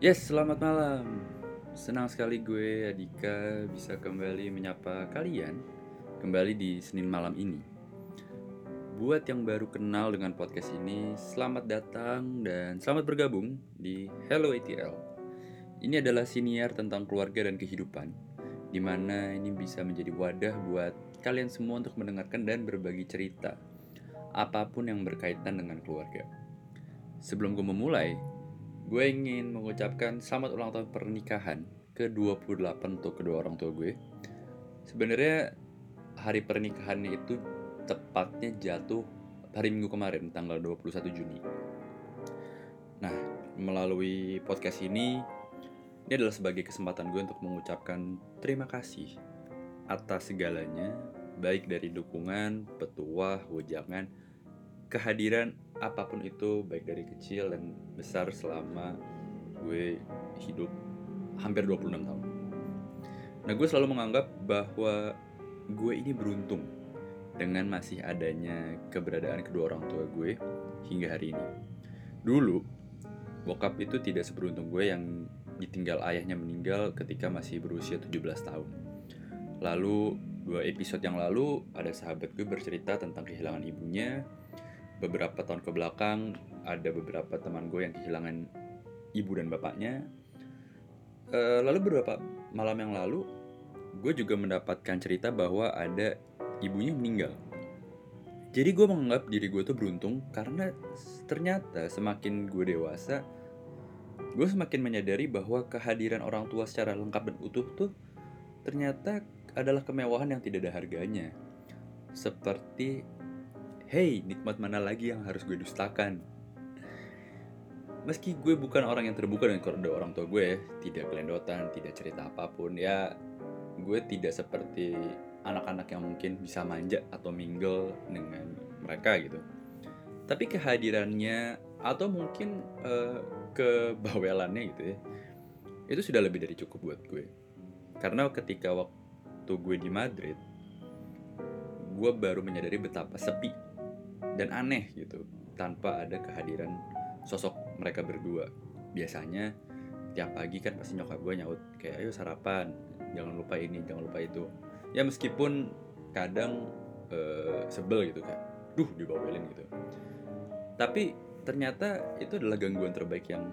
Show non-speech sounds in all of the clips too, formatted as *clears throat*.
Yes, selamat malam. Senang sekali gue Adika bisa kembali menyapa kalian kembali di Senin malam ini. Buat yang baru kenal dengan podcast ini, selamat datang dan selamat bergabung di Hello ATL. Ini adalah siniar tentang keluarga dan kehidupan, di mana ini bisa menjadi wadah buat kalian semua untuk mendengarkan dan berbagi cerita apa pun yang berkaitan dengan keluarga. Sebelum gue memulai, gue ingin mengucapkan selamat ulang tahun pernikahan ke-28 untuk kedua orang tua gue. Sebenarnya hari pernikahannya itu tepatnya jatuh hari Minggu kemarin, tanggal 21 Juni. Nah, melalui podcast ini, ini adalah sebagai kesempatan gue untuk mengucapkan terima kasih atas segalanya, baik dari dukungan, petuah, wejangan, kehadiran apa pun itu baik dari kecil dan besar selama gue hidup hampir 26 tahun. Nah gue selalu menganggap bahwa gue ini beruntung dengan masih adanya keberadaan kedua orang tua gue hingga hari ini. Dulu, bokap itu tidak seberuntung gue yang ditinggal ayahnya meninggal ketika masih berusia 17 tahun. Lalu, dua episode yang lalu, ada sahabat gue bercerita tentang kehilangan ibunya, beberapa tahun ke belakang ada beberapa teman gue yang kehilangan ibu dan bapaknya. Uh, lalu beberapa malam yang lalu, gue juga mendapatkan cerita bahwa ada ibunya meninggal. Jadi gue menganggap diri gue tuh beruntung karena ternyata semakin gue dewasa, gue semakin menyadari bahwa kehadiran orang tua secara lengkap dan utuh tuh ternyata adalah kemewahan yang tidak ada harganya. Seperti Hey, nikmat mana lagi yang harus gue dustakan? Meski gue bukan orang yang terbuka dengan keluarga orang tua gue, tidak kelendotan, tidak cerita apa pun, ya gue tidak seperti anak-anak yang mungkin bisa manja atau mingle dengan mereka gitu. Tapi kehadirannya atau mungkin uh, kebawelannya gitu ya, itu sudah lebih dari cukup buat gue. Karena ketika waktu gue di Madrid, gue baru menyadari betapa sepi dan aneh gitu. Tanpa ada kehadiran sosok mereka berdua. Biasanya tiap pagi kan pasti nyokap gue nyaut kayak ayo sarapan jangan lupa ini jangan lupa itu. Ya meskipun kadang uh, sebel gitu kan. Duh dibawelin gitu. Tapi ternyata itu adalah gangguan terbaik yang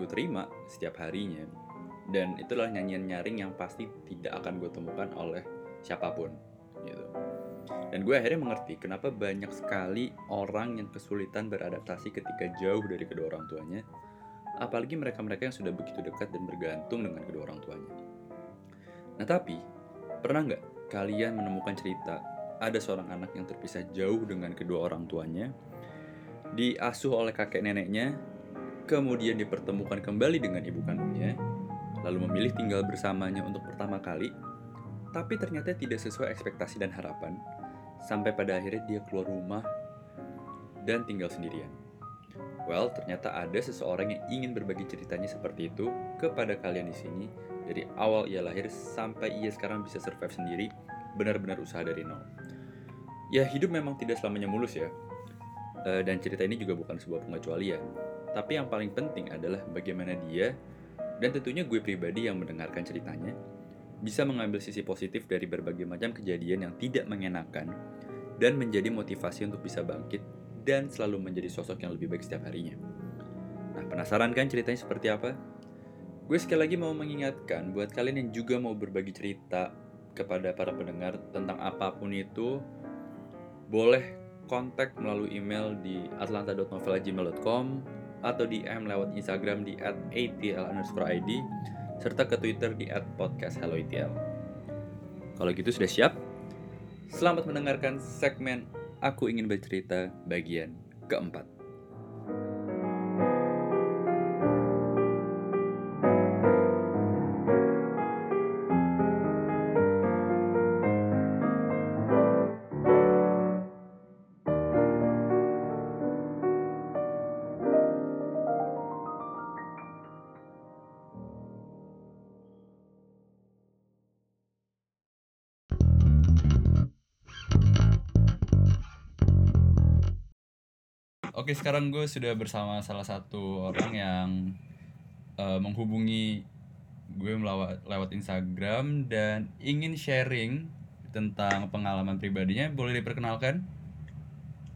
gue terima setiap harinya. Dan itulah nyanyian nyaring yang pasti tidak akan gue temukan oleh siapa pun gitu dan gue akhirnya mengerti kenapa banyak sekali orang yang kesulitan beradaptasi ketika jauh dari kedua orang tuanya, apalagi mereka-mereka yang sudah begitu dekat dan bergantung dengan kedua orang tuanya. Nah tapi, pernah nggak kalian menemukan cerita ada seorang anak yang terpisah jauh dengan kedua orang tuanya, diasuh oleh kakek neneknya, kemudian dipertemukan kembali dengan ibu kandungnya, lalu memilih tinggal bersamanya untuk pertama kali, tapi ternyata tidak sesuai ekspektasi dan harapan, sampai pada akhirnya dia keluar rumah dan tinggal sendirian. Well, ternyata ada seseorang yang ingin berbagi ceritanya seperti itu kepada kalian di sini dari awal ia lahir sampai ia sekarang bisa survive sendiri, benar-benar usaha dari nol. Ya, hidup memang tidak selamanya mulus ya. Uh, dan cerita ini juga bukan sebuah pengecualian. Tapi yang paling penting adalah bagaimana dia dan tentunya gue pribadi yang mendengarkan ceritanya bisa mengambil sisi positif dari berbagai macam kejadian yang tidak mengenakan dan menjadi motivasi untuk bisa bangkit dan selalu menjadi sosok yang lebih baik setiap harinya. Nah, penasaran kan ceritanya seperti apa? Gue sekali lagi mau mengingatkan buat kalian yang juga mau berbagi cerita kepada para pendengar tentang apa pun itu, boleh kontak melalui email di atlanta.novela.gmail.com atau DM lewat Instagram di @atl_id serta ke Twitter di @podcasthelloitl. Kalau gitu sudah siap? Selamat mendengarkan segmen Aku Ingin Bercerita bagian keempat. Oke sekarang gue sudah bersama salah satu orang yang eh, menghubungi gue melawat lewat Instagram dan ingin sharing tentang pengalaman pribadinya. Boleh diperkenalkan?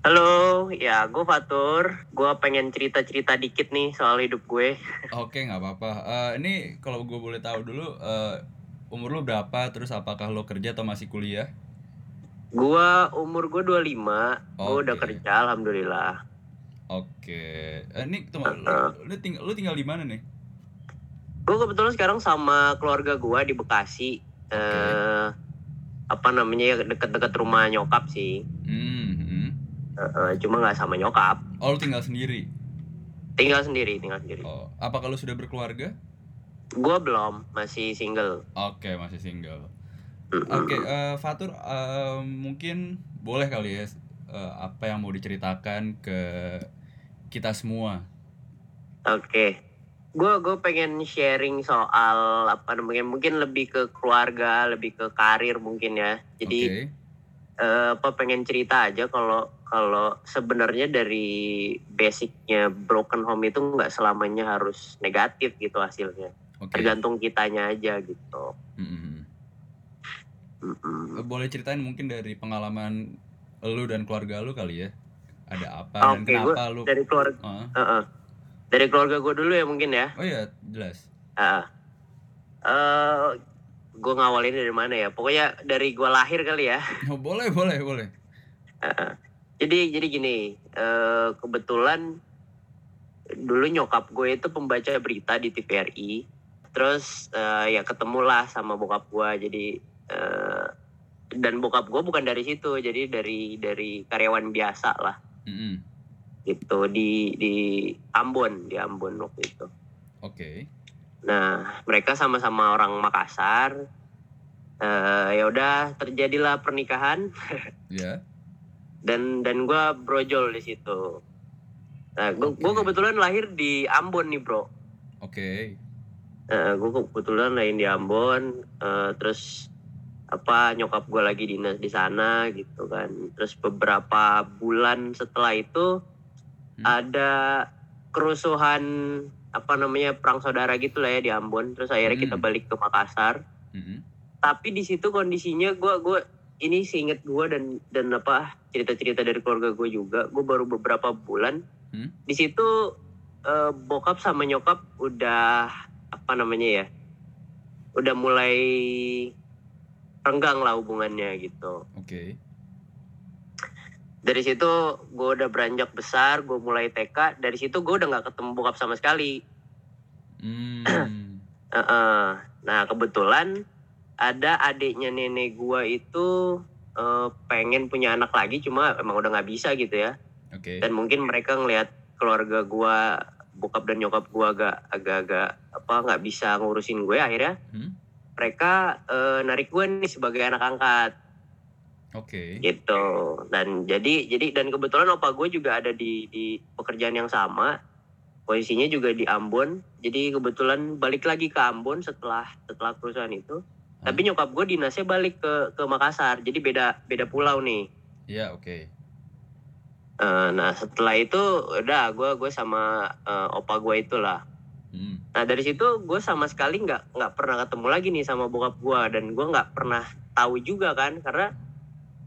Halo, ya gue Fatur. Gue pengen cerita-cerita dikit nih soal hidup gue. *laughs* Oke, nggak apa-apa. Eh, ini kalau gue boleh tahu dulu, eh, umur lu berapa? Terus apakah lo kerja atau masih kuliah? Gue umur gue 25, gue udah kerja alhamdulillah. Oke. Eh, ini tunggu, lu, lu tinggal lu tinggal di mana nih? Gue kebetulan sekarang sama keluarga gue di Bekasi. Eh apa namanya ya deket-deket rumah nyokap sih. Hmm, hmm. Eh, eh, cuma nggak sama nyokap. Oh, lu tinggal sendiri. Tinggal sendiri, tinggal sendiri. Oh, apa kalau sudah berkeluarga? Gue belum, masih single. Oke, masih single. Mm-mm. Oke, eh, Fatur, eh, mungkin boleh kali ya eh, apa yang mau diceritakan ke kita semua. Oke. Gue gue pengen sharing soal apa namanya mungkin lebih ke keluarga, lebih ke karir mungkin ya. Jadi Oke. eh, apa pengen cerita aja kalau kalau sebenarnya dari basicnya broken home itu nggak selamanya harus negatif gitu hasilnya Oke. tergantung kitanya aja gitu Mm-mm. Mm-mm. Eh, Boleh ceritain mungkin dari pengalaman lu dan keluarga lu kali ya? Ada apa dan Oke, gua kenapa lu? dari keluarga Ah. Heeh. dari keluarga gue dulu ya mungkin ya Oh iya, jelas. Ah. eh gue ngawalin dari mana ya pokoknya dari gue lahir kali ya *laughs* Oh, boleh, boleh, boleh. Heeh. jadi jadi gini eh, kebetulan dulu nyokap gue itu pembaca berita di TVRI terus eh, ya ketemulah sama bokap gue jadi eh, dan bokap gue bukan dari situ jadi dari dari karyawan biasa lah Mm-mm. gitu di di Ambon di Ambon waktu itu Oke. nah mereka sama-sama orang Makassar Eh, ya udah terjadilah pernikahan *laughs* Ya. dan dan gue brojol di situ. Nah, gue Oke. kebetulan lahir di Ambon nih bro. Oke. gue kebetulan lahir di Ambon, eh, terus apa nyokap gue lagi dinas di sana gitu kan. Terus beberapa bulan setelah itu Hmm. ada kerusuhan apa namanya perang saudara gitu lah ya di Ambon. Terus akhirnya kita Hmm. balik ke Makassar. Mm-mm. Tapi di situ kondisinya gue gue ini seinget gue dan dan apa cerita-cerita dari keluarga gue juga. Gue baru beberapa bulan Hmm. di situ eh, bokap sama nyokap udah apa namanya ya udah mulai renggang lah hubungannya gitu Oke. dari situ gue udah beranjak besar gue mulai TK dari situ gue udah nggak ketemu bokap sama sekali Hmm. *clears throat* Nah kebetulan ada adiknya nenek gue itu eh, pengen punya anak lagi cuma emang udah nggak bisa gitu ya Oke. dan mungkin mereka ngelihat keluarga gua bokap dan nyokap gua agak agak-agak apa nggak bisa ngurusin gue akhirnya Hmm. Mereka eh, narik gue nih sebagai anak angkat. Oke. gitu. Dan jadi jadi dan kebetulan opa gue juga ada di di pekerjaan yang sama. Posisinya juga di Ambon. Jadi kebetulan balik lagi ke Ambon setelah setelah kerusuhan itu. Ah. tapi nyokap gue dinasnya balik ke ke Makassar. Jadi beda beda pulau nih. Iya, oke. Eh, nah setelah itu udah gue gue sama eh, opa gue itulah Hmm. Nah dari situ gue sama sekali nggak nggak pernah ketemu lagi nih sama bokap gue dan gue nggak pernah tahu juga kan karena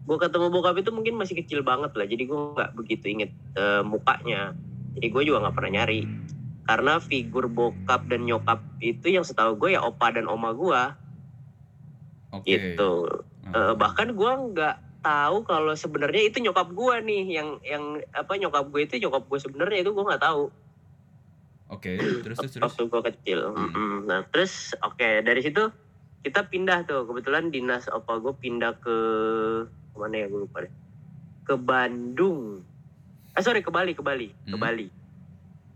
gue ketemu bokap itu mungkin masih kecil banget lah jadi gue nggak begitu inget eh, mukanya jadi gue juga nggak pernah nyari karena figur bokap dan nyokap itu yang setahu gue ya opa dan oma gue Oke. gitu Ah. Eh, bahkan gue nggak tahu kalau sebenarnya itu nyokap gue nih yang yang apa nyokap gue itu nyokap gue sebenarnya itu gue nggak tahu Oke, terus terus terus. waktu gue kecil. Hmm. Nah terus oke dari situ kita pindah tuh kebetulan dinas opa gue pindah ke mana ya gue lupa deh ke Bandung. Eh sorry ke Bali ke Bali ke Hmm. Bali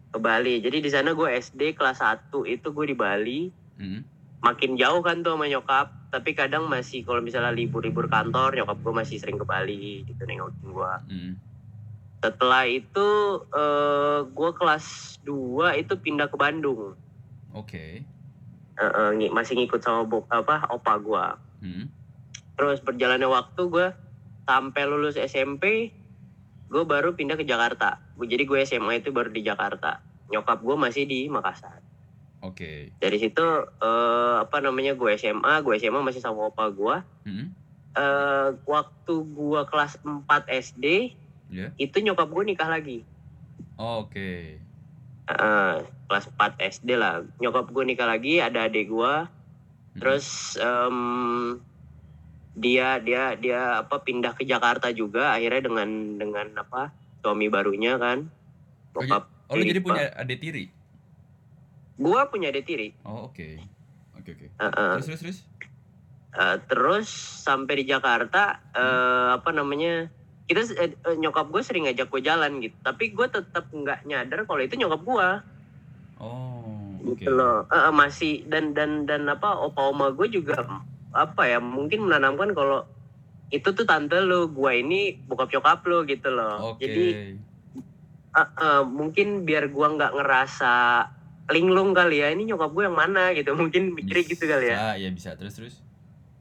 ke Bali. Jadi di sana gue SD kelas 1 itu gue di Bali. Hmm. Makin jauh kan tuh sama nyokap. Tapi kadang masih kalau misalnya libur-libur kantor nyokap gue masih sering ke Bali gitu nengokin gue. Hmm. Setelah itu eh, gue kelas 2 itu pindah ke Bandung. Oke. Eh, eh, ngi- masih ngikut sama bok apa opa gua Hmm. terus berjalannya waktu gua sampai lulus SMP gue baru pindah ke Jakarta jadi gue SMA itu baru di Jakarta nyokap gue masih di Makassar Oke. dari situ eh, apa namanya gue SMA gue SMA masih sama opa gue Mm-mm. eh waktu gue kelas 4 SD Ya. itu nyokap gue nikah lagi Oh, Oke. Eh, kelas 4 SD lah nyokap gue nikah lagi ada adik gue Mm-mm. terus em, dia dia dia apa pindah ke Jakarta juga akhirnya dengan dengan apa suami barunya kan Oh, bokap Oh lu jadi punya adik tiri? gue punya adik tiri Oh oke. Oke oke. Terus terus terus. Eh, terus sampai di Jakarta eh, apa namanya kita eh, eh, nyokap gue sering ngajak gue jalan gitu. Tapi gue tetap nggak nyadar kalau itu nyokap gue Oh oke. gitu loh. Eh, masih dan dan dan apa opa oma gue juga apa ya mungkin menanamkan kalau itu tuh tante lo gue ini bokap nyokap lo gitu loh. Oke. jadi eh, eh, mungkin biar gue nggak ngerasa linglung kali ya ini nyokap gue yang mana gitu. *laughs* Mungkin mikirnya gitu kali ya. Ah iya bisa. Terus terus.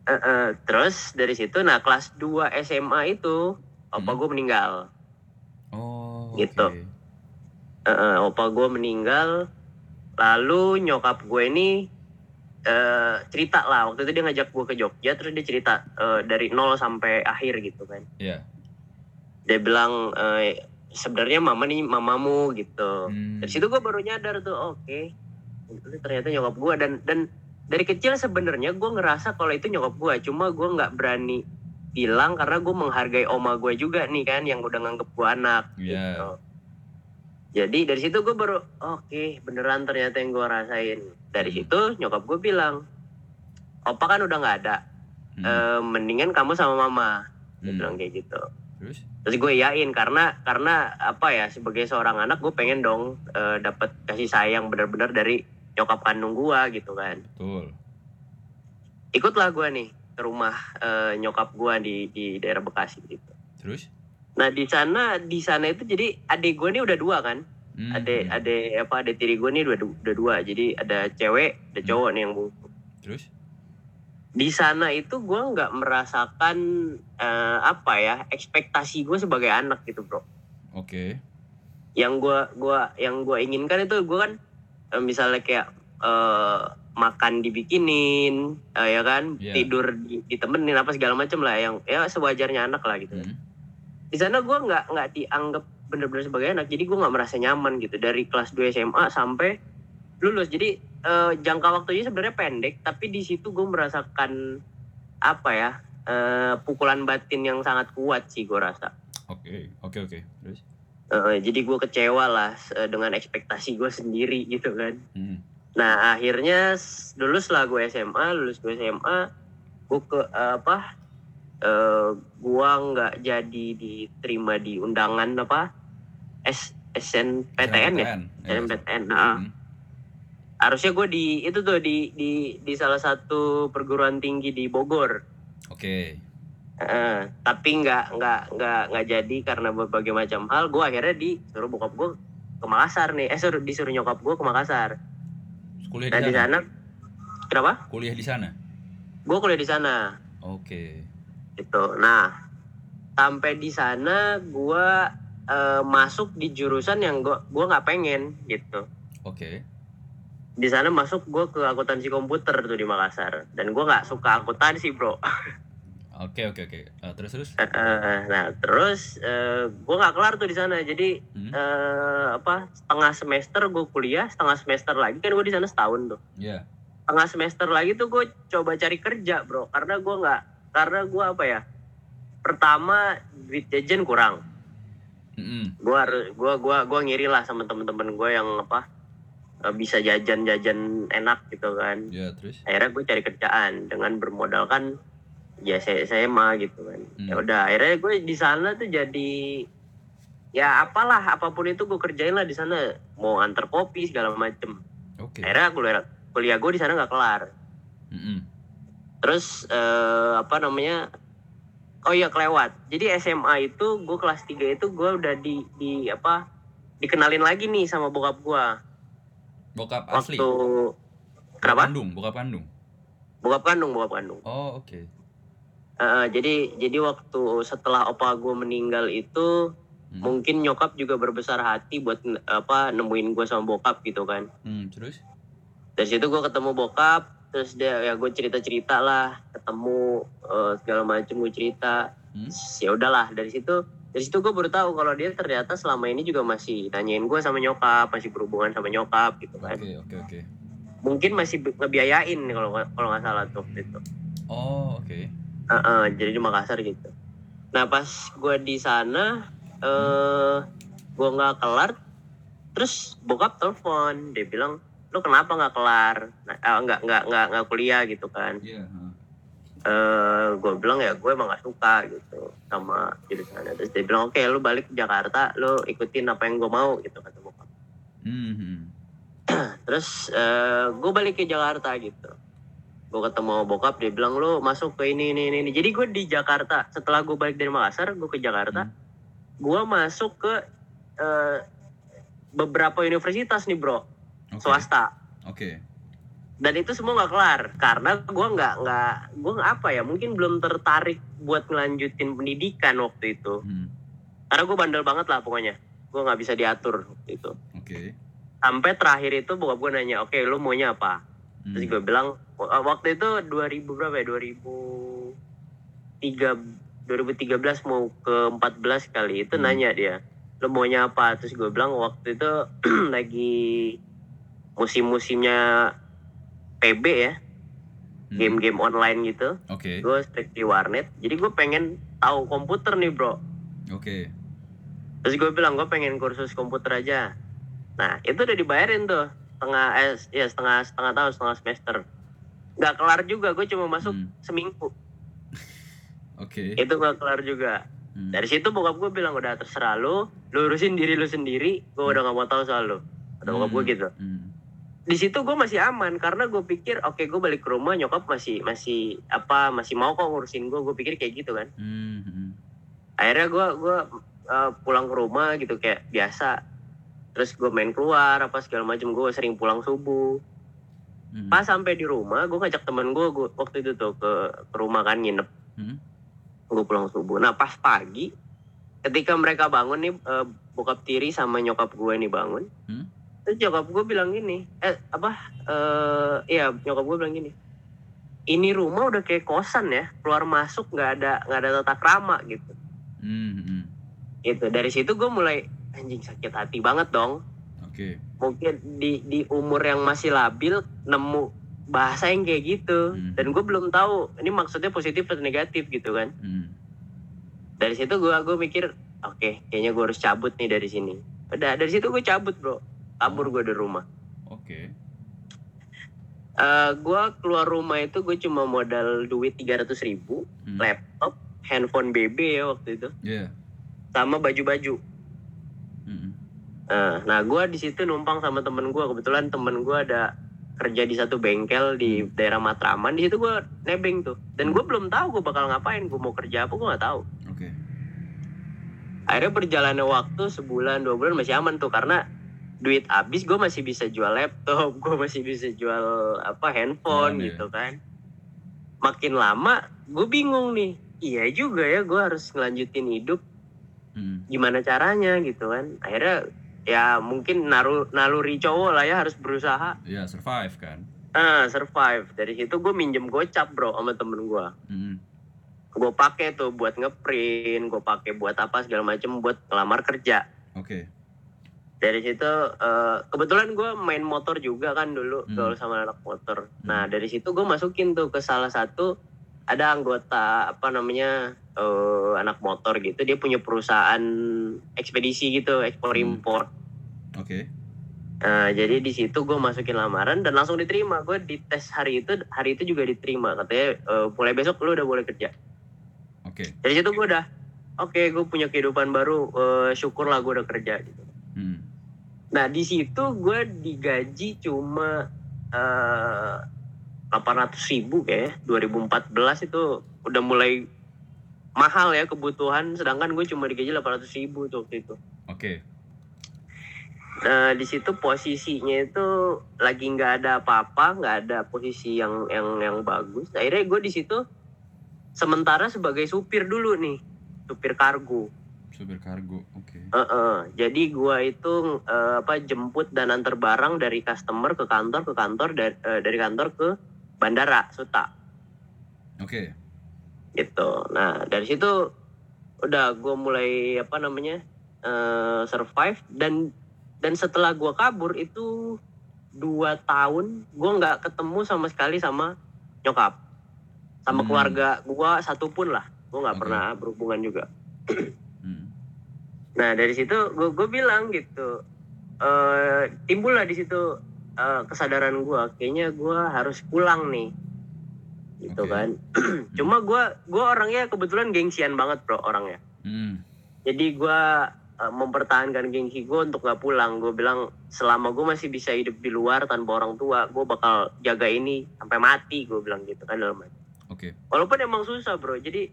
Eh, eh, terus dari situ nah kelas 2 SMA itu opa Hmm. gue meninggal Oh Gitu. Eh, eh, opa gue meninggal lalu nyokap gue ini eh, cerita lah waktu itu dia ngajak gue ke Jogja terus dia cerita eh, dari nol sampai akhir gitu kan Iya. dia bilang eh, sebenarnya mama nih mamamu gitu Hmm. dari situ gue baru nyadar tuh oke ini ternyata nyokap gue dan dan dari kecil sebenarnya gue ngerasa kalau itu nyokap gue cuma gue nggak berani bilang karena gue menghargai oma gue juga nih kan yang udah nganggep gue anak Iya. gitu. jadi dari situ gue baru oke beneran ternyata yang gue rasain dari Hmm. situ nyokap gue bilang opa kan udah nggak ada Hmm. Eh, mendingan kamu sama mama dia Hmm. bilang kayak gitu Terus? terus gue yain karena karena apa ya sebagai seorang anak gue pengen dong eh, dapat kasih sayang benar-benar dari nyokap kandung gue gitu kan Betul. ikutlah gue nih rumah eh, nyokap gue di di daerah Bekasi gitu Terus? nah di sana di sana itu jadi adik gue nih udah dua kan Hmm. adik adik apa adik tiri gue nih udah udah dua jadi ada cewek ada Hmm. cowok nih yang bungsu Terus? di sana itu gue nggak merasakan eh, apa ya ekspektasi gue sebagai anak gitu bro Oke. yang gua gua yang gua inginkan itu gua kan eh, misalnya kayak makan dibikinin eh, ya kan Iya. tidur di- ditemenin apa segala macam lah yang ya sewajarnya anak lah gitu Hmm. di sana gua nggak nggak dianggap bener-bener sebagai anak jadi gua nggak merasa nyaman gitu dari kelas 2 SMA sampai lulus jadi eh, jangka waktunya sebenarnya pendek tapi di situ gue merasakan apa ya eh, pukulan batin yang sangat kuat sih gue rasa Oke. Oke oke. Terus? Jadi gue kecewa lah eh, dengan ekspektasi gue sendiri gitu kan. Hmm. Nah akhirnya lulus lah gue SMA, lulus gue SMA, gue ke apa? eh gue nggak jadi diterima di undangan apa? S SNPTN ya, SNMPTN. Ya, SNPTN. Nah, Hmm. harusnya gue di itu tuh di di di salah satu perguruan tinggi di Bogor. Oke. Eh, tapi nggak nggak nggak nggak jadi karena berbagai macam hal gue akhirnya disuruh bokap gue ke Makassar nih eh suruh disuruh nyokap gue ke Makassar Kuliah nah di di sana. sana kenapa Kuliah di sana. gue kuliah di sana Oke. gitu nah sampai di sana gue eh, masuk di jurusan yang gue gua nggak pengen gitu Oke. di sana masuk gue ke akuntansi komputer tuh di Makassar dan gue nggak suka akuntansi bro *laughs* Oke oke oke. Eh, terus terus. Eh, nah terus gue nggak kelar tuh di sana jadi Hmm. eh, apa setengah semester gue kuliah setengah semester lagi kan gue di sana setahun tuh Ya. setengah semester lagi tuh gue coba cari kerja bro karena gue nggak karena gue apa ya pertama duit jajan kurang Hmm. gue harus gue gua gua ngiri lah sama temen-temen gue yang apa bisa jajan-jajan enak gitu kan Ya terus. akhirnya gue cari kerjaan dengan bermodalkan ya saya saya mah gitu kan Hmm. ya udah akhirnya gue di sana tuh jadi ya apalah apa pun itu gue kerjain lah di sana mau antar kopi segala macem Oke. akhirnya kuliah kuliah gue di sana nggak kelar Hmm. terus eh, apa namanya oh iya kelewat jadi SMA itu gue kelas 3 itu gue udah di di apa dikenalin lagi nih sama bokap gue Bokap asli. waktu Bokap kenapa kandung, bokap kandung. bokap kandung bokap kandung Oh, oke. Eh, jadi jadi waktu setelah opa gue meninggal itu Hmm. mungkin nyokap juga berbesar hati buat apa nemuin gue sama bokap gitu kan Hmm, terus? dari situ gue ketemu bokap terus dia ya gue cerita cerita lah ketemu eh, segala macem gue cerita Hmm. Ya udahlah dari situ dari situ gue baru tahu kalau dia ternyata selama ini juga masih nanyain gue sama nyokap masih berhubungan sama nyokap gitu kan Oke, oke, oke. mungkin masih ngebiayain kalau kalau nggak salah tuh gitu Oh, oke. Heeh, jadi di Makassar gitu. Nah pas gue di sana eh gue nggak kelar terus bokap telepon dia bilang lu kenapa nggak kelar? Nah, eh, nggak nggak nggak nggak kuliah gitu kan. Iya, ha. eh gue bilang ya gue emang gak suka gitu sama jurusannya. Terus dia bilang oke lu balik ke Jakarta lu ikutin apa yang gue mau gitu kata bokap. Hmm, hmm. *clears throat* terus eh gue balik ke Jakarta gitu gue ketemu sama bokap dia bilang lu masuk ke ini ini ini, ini. jadi gue di Jakarta setelah gue balik dari Makassar gue ke Jakarta Hmm. gue masuk ke eh, beberapa universitas nih bro Oke. swasta Oke. dan itu semua nggak kelar karena gue nggak nggak gue apa ya mungkin belum tertarik buat ngelanjutin pendidikan waktu itu Hmm. karena gue bandel banget lah pokoknya gue nggak bisa diatur waktu itu Oke. sampai terakhir itu bokap gue nanya oke lu maunya apa Hmm. terus gue bilang "Wah, waktu itu 2000 berapa ya 2003 2013 mau ke 14 kali itu Hmm. nanya dia lu maunya apa terus gue bilang waktu itu *clears throat* lagi musim-musimnya PB ya Hmm. game-game online gitu Oke. gue strik di warnet jadi gue pengen tahu komputer nih bro Oke. terus gue bilang gue pengen kursus komputer aja nah itu udah dibayarin tuh setengah eh ya setengah setengah tahun setengah semester nggak kelar juga gue cuma masuk Hmm. seminggu *laughs* Oke. itu nggak kelar juga Hmm. dari situ bokap gue bilang udah terserah lu lu urusin diri lu sendiri gue udah nggak mau tahu soal lu kata bokap gue Hmm. gitu Hmm. di situ gue masih aman karena gue pikir oke gue balik ke rumah nyokap masih masih apa masih mau kok ngurusin gue gue pikir kayak gitu kan Hmm. hmm. akhirnya gue gua uh, pulang ke rumah gitu kayak biasa terus gue main keluar apa segala macam gue sering pulang subuh Hmm. pas sampai di rumah gue ngajak temen gue gua, waktu itu tuh ke, ke rumah kan nginep Hmm. gue pulang subuh nah pas pagi ketika mereka bangun nih uh, bokap tiri sama nyokap gue nih bangun Hmm. terus nyokap gue bilang gini eh apa eh iya nyokap gue bilang gini ini rumah udah kayak kosan ya keluar masuk nggak ada nggak ada tata krama gitu Hmm. hmm. gitu dari situ gue mulai anjing sakit hati banget dong Oke. mungkin di di umur yang masih labil nemu bahasa yang kayak gitu Hmm. dan gue belum tahu ini maksudnya positif atau negatif gitu kan Hmm. dari situ gue gue mikir oke kayaknya gue harus cabut nih dari sini udah dari situ gue cabut bro kabur gue dari rumah Oke. Eh gue keluar rumah itu gue cuma modal duit 300 ribu Hmm. laptop handphone BB ya waktu itu Iya. sama baju-baju. Eh, nah gue di situ numpang sama temen gue kebetulan temen gue ada kerja di satu bengkel di daerah Matraman. Di situ gue nebeng tuh. Dan gue belum tahu gue bakal ngapain. Gue mau kerja apa gue nggak tahu. Oke. akhirnya berjalannya waktu sebulan dua bulan masih aman tuh. Karena duit habis gue masih bisa jual laptop *laughs* gue masih bisa jual apa handphone Iya, gitu kan. Makin lama gue bingung nih. Iya juga ya gue harus ngelanjutin hidup. Hmm. gimana caranya gitu kan. Akhirnya ya mungkin naruh naluri cowok lah ya harus berusaha Ya survive kan. ah survive dari situ gue minjem gocap bro sama temen gue Hmm. gue pakai tuh buat ngeprint gue pakai buat apa segala macem buat ngelamar kerja Oke. dari situ eh, kebetulan gue main motor juga kan dulu Hmm. gaul sama anak motor nah dari situ gue masukin tuh ke salah satu ada anggota apa namanya eh, anak motor gitu dia punya perusahaan ekspedisi gitu ekspor Hmm. impor Oke. Nah, jadi di situ gue masukin lamaran dan langsung diterima gue di tes hari itu hari itu juga diterima katanya eh, mulai besok lu udah boleh kerja Oke. dari situ gue udah oke gue punya kehidupan baru eh, syukurlah gue udah kerja gitu Hmm. Nah di situ gue digaji cuma eh 800 ribu kayak 2014 itu udah mulai mahal ya kebutuhan sedangkan gue cuma digaji 800 ribu tuh waktu itu. Oke. Nah di situ posisinya itu lagi nggak ada apa-apa, nggak ada posisi yang yang yang bagus. Akhirnya gue di situ sementara sebagai supir dulu nih, supir kargo. Supir kargo, oke. Heeh. Jadi gua itu eh, apa jemput dan antar barang dari customer ke kantor ke kantor dari eh, dari kantor ke bandara Suta Oke. gitu. Nah dari situ udah gue mulai apa namanya eh, survive dan dan setelah gua kabur itu dua tahun gue nggak ketemu sama sekali sama nyokap sama Hmm. keluarga gua satu pun lah gue nggak Oke. pernah berhubungan juga Hmm. Nah dari situ gue gue bilang gitu, eh timbul lah di situ eh, kesadaran gue, kayaknya gue harus pulang nih, gitu Oke. kan. *clears throat* Cuma gue gue orangnya kebetulan gengsian banget bro orangnya. Hmm. Jadi gue eh, mempertahankan gengsi gue untuk gak pulang. Gue bilang selama gue masih bisa hidup di luar tanpa orang tua, gue bakal jaga ini sampai mati. Gue bilang gitu kan dalam hati. Oke. Walaupun emang susah bro, jadi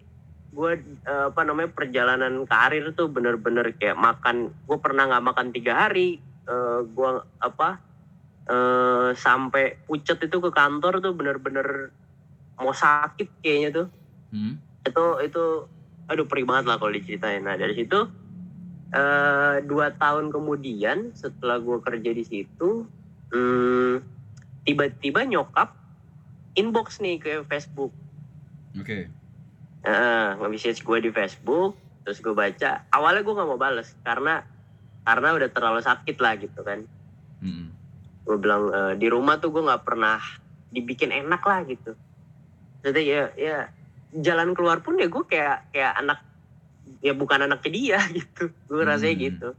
gue eh, apa namanya perjalanan karir tuh bener-bener kayak makan, gue pernah nggak makan tiga hari, gue apa eh sampai pucet itu ke kantor tuh bener-bener mau sakit kayaknya tuh, Hmm. itu itu aduh perih banget lah kalau diceritain. Nah dari situ eh dua tahun kemudian setelah gue kerja di situ, hmm, tiba-tiba nyokap inbox nih ke Facebook. Oke. Heeh, nge-message gue di Facebook, terus gue baca. Awalnya gue nggak mau bales karena karena udah terlalu sakit lah gitu kan. Hmm. Gue bilang "Eh, di rumah tuh gue nggak pernah dibikin enak lah gitu. Jadi ya ya jalan keluar pun ya gue kayak kayak anak ya bukan anaknya dia *laughs* gitu. Gue rasanya Hmm. gitu.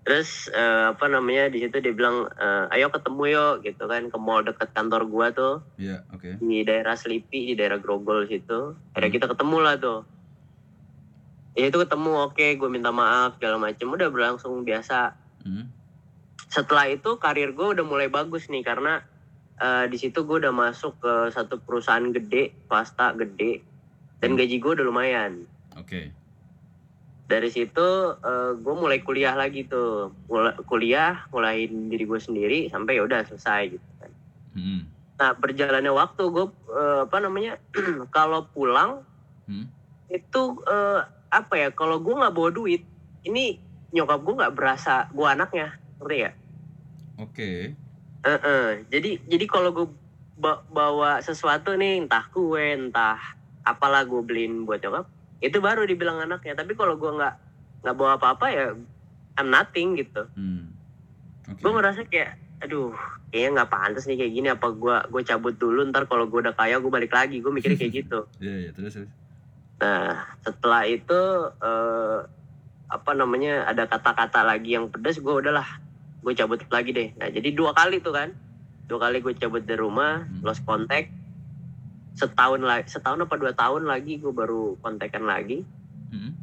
Terus eh, apa namanya di situ dia bilang "Eh, ayo ketemu yuk gitu kan ke mall deket kantor gue tuh Iya, oke. di daerah Selipi di daerah Grogol situ akhirnya Hmm. kita ketemu lah tuh ya itu ketemu oke gue minta maaf segala macem udah berlangsung biasa Hmm. Setelah itu karir gue udah mulai bagus nih karena eh, di situ gue udah masuk ke satu perusahaan gede swasta gede dan Hmm. gaji gue udah lumayan Oke. dari situ gue mulai kuliah lagi tuh mulai kuliah mulain diri gue sendiri sampai ya udah selesai gitu kan Hmm. Nah berjalannya waktu gue apa namanya *clears throat* kalau pulang Hmm. itu eh, apa ya kalau gue nggak bawa duit ini nyokap gue nggak berasa gue anaknya ngerti ya? Oke. Heeh. Jadi jadi kalau gue ba- bawa sesuatu nih entah kue entah apalah gue beliin buat nyokap itu baru dibilang anaknya tapi kalau gue nggak nggak bawa apa-apa ya I'm nothing gitu Hmm. Oke. gue ngerasa kayak aduh kayaknya nggak pantas nih kayak gini apa gue gue cabut dulu ntar kalau gue udah kaya gue balik lagi gue mikirnya kayak gitu *laughs* Iya, iya, terus terus. nah setelah itu eh, apa namanya ada kata-kata lagi yang pedas gue udahlah gue cabut lagi deh nah jadi dua kali tuh kan dua kali gue cabut dari rumah Hmm. lost contact setahun lagi setahun apa dua tahun lagi gue baru kontekan lagi Hmm.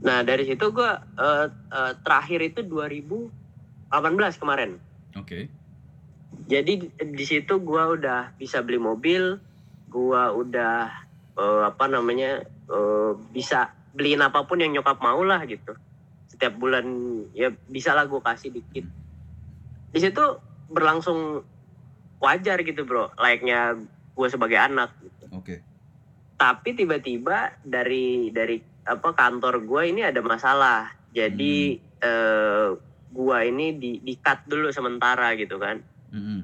nah dari situ gue eh, eh, terakhir itu 2018 kemarin Oke. jadi di, situ gua udah bisa beli mobil gua udah eh, apa namanya eh, bisa beliin apa pun yang nyokap mau lah gitu setiap bulan ya bisa lah gua kasih dikit di situ berlangsung wajar gitu bro layaknya gua sebagai anak gitu. Oke. tapi tiba-tiba dari dari apa kantor gua ini ada masalah jadi eh, gua ini di di cut dulu sementara gitu kan Hmm.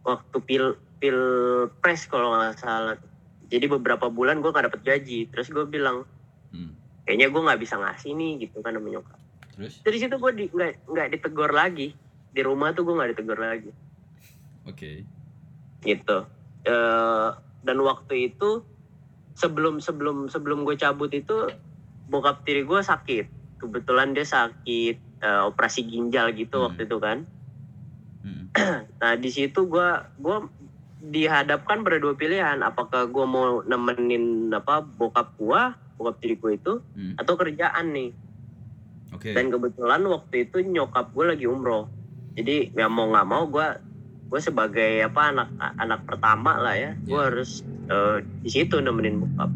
waktu pil pil pres kalau nggak salah jadi beberapa bulan gue nggak dapet gaji terus gue bilang Hmm. Kayaknya gue nggak bisa ngasih nih gitu kan sama nyokap Terus? dari situ gue di, nggak nggak ditegur lagi di rumah tuh gue nggak ditegur lagi Oke. gitu Eh, dan waktu itu sebelum sebelum sebelum gue cabut itu bokap tiri gue sakit kebetulan dia sakit eh, operasi ginjal gitu Hmm. waktu itu kan Hmm. *clears throat* Nah di situ gua gua dihadapkan pada dua pilihan, apakah gua mau nemenin apa bokap gua, bokap tiri gua itu, Hmm. atau kerjaan nih. Oke. Dan kebetulan waktu itu nyokap gua lagi umroh, jadi ya mau nggak mau gua gua sebagai apa anak anak pertama lah ya, gua Iya. harus eh, di situ nemenin bokap.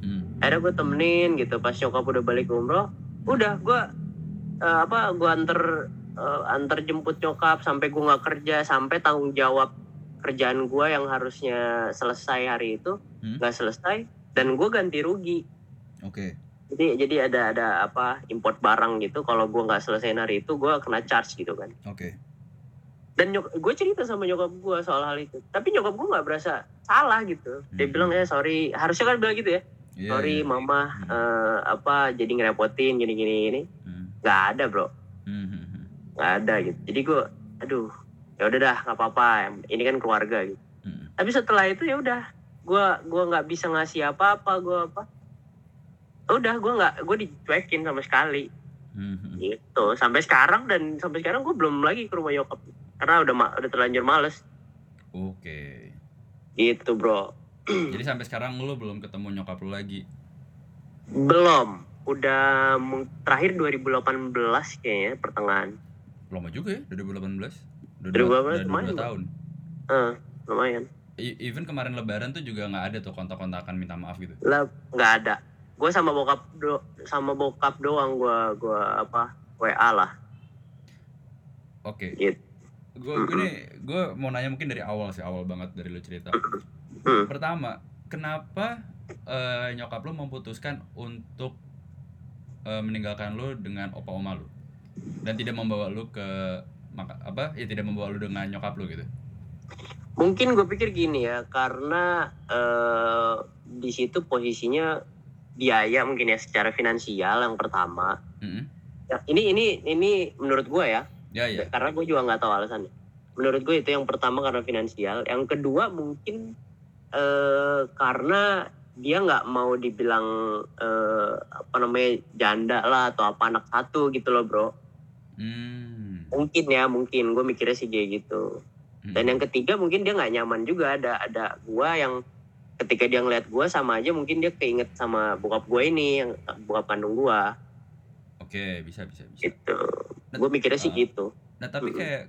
Hmm. Akhirnya gua temenin gitu, pas nyokap udah balik umroh, udah gua eh, apa gua anter eh, antar jemput nyokap sampai gue nggak kerja sampai tanggung jawab kerjaan gue yang harusnya selesai hari itu Hmm. nggak selesai dan gue ganti rugi Oke. jadi jadi ada ada apa import barang gitu kalau gue nggak selesaiin hari itu gue kena charge gitu kan Oke. dan gue cerita sama nyokap gue soal hal itu tapi nyokap gue nggak berasa salah gitu dia Hmm. bilang ya sorry harusnya kan bilang gitu ya Iya, sorry iya. mama Hmm. eh, apa jadi ngerepotin gini gini gini Hmm. nggak ada bro Hmm, hmm, hmm. nggak ada gitu jadi gue aduh ya udah dah nggak apa-apa ini kan keluarga gitu Hmm. tapi setelah itu ya udah gue gua nggak bisa ngasih apa-apa gue apa udah gue nggak gue dicuekin sama sekali Hmm, gitu sampai sekarang dan sampai sekarang gue belum lagi ke rumah nyokap karena udah ma- udah terlanjur males Oke. gitu bro Jadi sampai sekarang lu belum ketemu nyokap lu lagi. belum udah terakhir 2018 kayaknya pertengahan Lama juga ya, 2018. Udah 2018 dua, udah dua lumayan, Bang. tahun. eh lumayan E- Even kemarin lebaran tuh juga nggak ada tuh kontak-kontakan minta maaf gitu. lah nggak ada gue sama bokap do sama bokap doang gue gua apa wa lah Oke. Gitu. Gue gue nih gue mau nanya mungkin dari awal sih, awal banget dari lu cerita. Hmm. Pertama, kenapa eh, nyokap lu memutuskan untuk eh, meninggalkan lu dengan opa oma lu dan tidak membawa lu ke maka apa ya tidak membawa lu dengan nyokap lu gitu. mungkin gue pikir gini ya karena eh, di situ posisinya biaya mungkin ya secara finansial yang pertama Mm-mm. ya, ini ini ini menurut gue ya Ya ya. karena gue juga nggak tahu alasannya menurut gue itu yang pertama karena finansial yang kedua mungkin eh, karena dia nggak mau dibilang eh, apa namanya janda lah atau apa anak satu gitu loh bro Hmm. mungkin ya mungkin gue mikirnya sih kayak gitu Mm. dan yang ketiga mungkin dia nggak nyaman juga ada ada gua yang ketika dia ngeliat gua sama aja mungkin dia keinget sama bokap gue ini yang bokap kandung gua Oke, bisa bisa bisa. gitu Nah, gue mikirnya sih ah. gitu Nah, tapi Mm-mm. kayak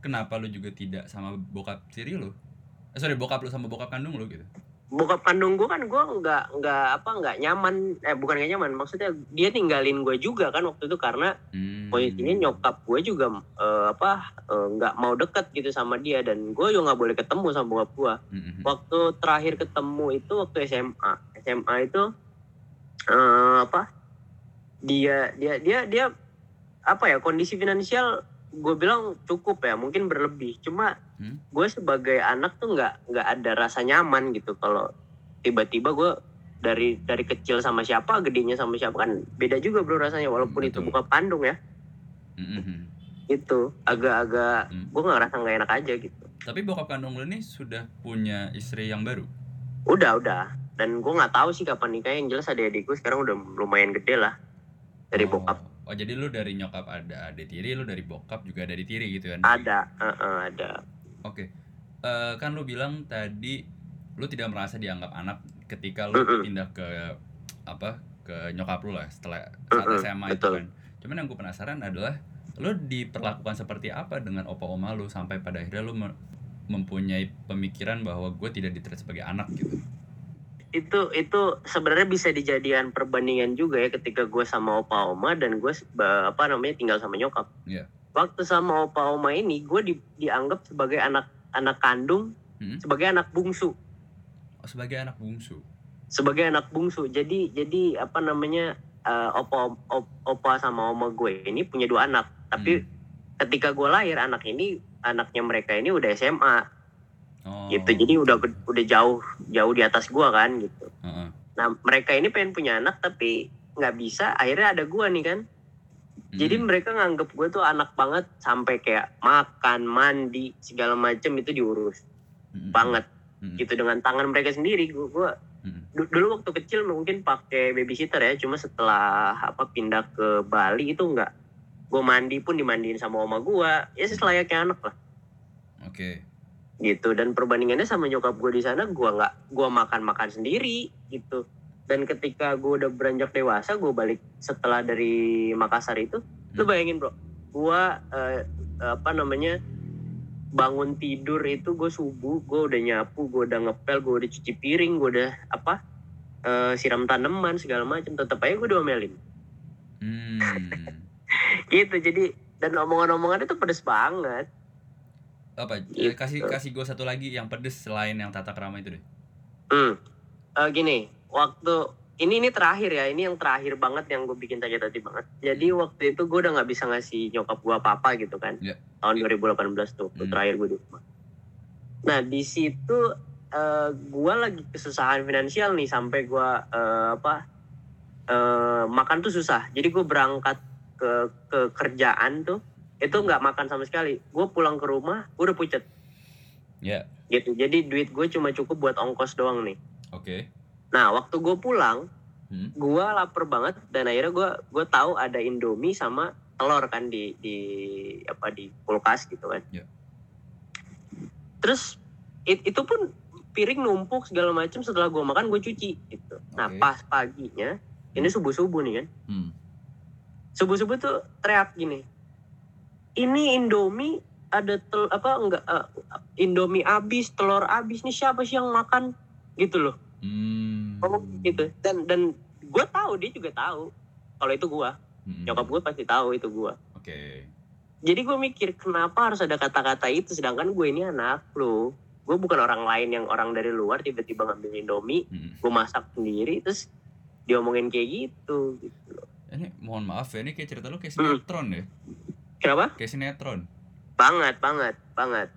kenapa lu juga tidak sama bokap tiri lu? Eh, sorry, bokap lu sama bokap kandung lu gitu. Bokap kandung gua kan gua nggak nggak apa nggak nyaman eh bukan nggak nyaman maksudnya dia ninggalin gue juga kan waktu itu karena Hmm. posisinya nyokap gue juga eh, apa eh, nggak mau deket gitu sama dia dan gue juga nggak boleh ketemu sama bokap gua Mm-mm. waktu terakhir ketemu itu waktu SMA SMA itu eh, apa dia dia dia dia apa ya kondisi finansial gue bilang cukup ya mungkin berlebih cuma Hmm. gue sebagai anak tuh nggak nggak ada rasa nyaman gitu kalau tiba-tiba gue dari dari kecil sama siapa gedenya sama siapa kan beda juga bro rasanya walaupun itu Betul. bukan Bandung ya Mm-mm. itu agak-agak Hmm. gue nggak rasa nggak enak aja gitu Tapi bokap kandung lu ini sudah punya istri yang baru. Udah, udah. Dan gue nggak tahu sih kapan nikah. Yang jelas adik adikku sekarang udah lumayan gede lah dari oh. bokap. Oh, jadi lu dari nyokap ada adik tiri, lu dari bokap juga ada di tiri gitu kan? Ada, eh, eh, ada. Oke. Eh, kan lu bilang tadi lu tidak merasa dianggap anak ketika lu Mm-mm. pindah ke apa? ke nyokap lu lah setelah saat Mm-mm, SMA itu kan. Cuman yang gue penasaran adalah lu diperlakukan seperti apa dengan opa oma lu sampai pada akhirnya lu me- mempunyai pemikiran bahwa gue tidak diterima sebagai anak gitu. Itu itu sebenarnya bisa dijadikan perbandingan juga ya ketika gue sama opa oma dan gue apa namanya tinggal sama nyokap. Iya. Waktu sama opa oma ini gue di- dianggap sebagai anak anak kandung, Hmm? sebagai anak bungsu, Oh, sebagai anak bungsu. sebagai anak bungsu. Jadi jadi apa namanya eh, opa op- opa sama oma gue ini punya dua anak, tapi Hmm. ketika gue lahir anak ini anaknya mereka ini udah SMA Oh. gitu jadi udah udah jauh jauh di atas gue kan gitu Heeh. nah mereka ini pengen punya anak tapi nggak bisa akhirnya ada gue nih kan jadi Hmm. mereka nganggep gue tuh anak banget sampai kayak makan mandi segala macem itu diurus Mm-mm. banget Mm-mm. gitu dengan tangan mereka sendiri gua Mm-mm. du- dulu waktu kecil mungkin pakai babysitter ya cuma setelah apa pindah ke Bali itu enggak gue mandi pun dimandiin sama oma gue ya selayaknya anak lah Oke. Gitu. Dan perbandingannya sama nyokap gue di sana gue nggak gue makan makan sendiri gitu. Dan ketika gue udah beranjak dewasa gue balik setelah dari Makassar itu lu Hmm. bayangin bro. Gue eh, apa namanya bangun tidur itu gue subuh gue udah nyapu gue udah ngepel gue udah cuci piring gue udah apa eh, siram tanaman segala macam tetap aja gue diomelin. Hmm. *laughs* gitu jadi dan omongan-omongan itu pedes banget Apa? eh, Gitu. kasih kasih gue satu lagi yang pedes selain yang tata krama itu deh. Hmm. Eh, gini, waktu ini ini terakhir ya ini yang terakhir banget yang gue bikin sakit hati banget jadi waktu itu gue udah nggak bisa ngasih nyokap gue apa apa gitu kan Iya. tahun 2018 tuh Hmm. terakhir gue di rumah nah di situ eh, gue lagi kesusahan finansial nih sampai gue eh, apa eh, makan tuh susah jadi gue berangkat ke ke kerjaan tuh itu nggak makan sama sekali gue pulang ke rumah gue udah pucet Ya, gitu jadi duit gue cuma cukup buat ongkos doang nih oke. Nah, waktu gue pulang, Hmm. gue lapar banget dan akhirnya gue gue tahu ada Indomie sama telur kan di di apa di kulkas gitu kan. Ya. Terus it- itu pun piring numpuk segala macam setelah gue makan gue cuci gitu. Nah, Oke. pas paginya ini subuh subuh nih kan. Hmm. Subuh subuh tuh teriak gini. Ini Indomie ada tel apa enggak eh, Indomie habis, telur habis nih siapa sih yang makan gitu loh. Hmm. ngomong gitu dan dan gue tahu dia juga tahu kalau itu gue Hmm. nyokap gue pasti tahu itu gue Oke. jadi gue mikir kenapa harus ada kata-kata itu sedangkan gue ini anak lo gue bukan orang lain yang orang dari luar tiba-tiba ngambil indomie Hmm. gue masak sendiri terus diomongin kayak gitu gitu loh Ini mohon maaf ya, ini kayak cerita lu kayak Hmm. sinetron ya. Kenapa Kayak sinetron. banget banget banget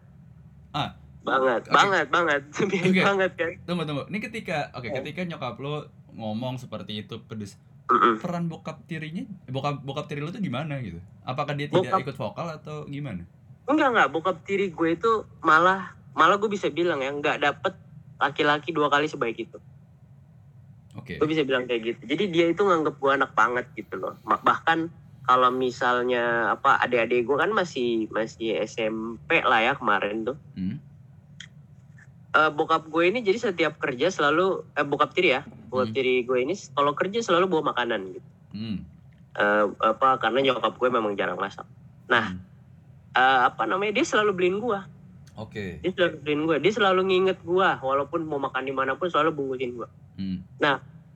Ah, banget oke. banget banget *laughs* Oke. banget kan Tunggu tunggu. Ini ketika oke, Oh. ketika nyokap lu ngomong seperti itu pedes. Mm-mm. Peran bokap tirinya, bokap bokap tiri lu tuh gimana gitu? Apakah dia tidak Bokap- ikut vokal atau gimana? enggak enggak bokap tiri gue itu malah malah gue bisa bilang ya nggak dapet laki-laki dua kali sebaik itu Oke. gue bisa bilang kayak gitu jadi dia itu nganggep gue anak banget gitu loh bahkan kalau misalnya apa adik-adik gue kan masih masih SMP lah ya kemarin tuh Hmm. Eh, bokap gue ini jadi setiap kerja selalu eh bokap tiri ya bokap Hmm. tiri gue ini kalau kerja selalu bawa makanan gitu Hmm. Eh, apa karena nyokap gue memang jarang masak nah Hmm. eh, apa namanya dia selalu beliin gue Oke. dia selalu beliin gue dia selalu nginget gue walaupun mau makan di mana pun selalu bungkusin gue Hmm.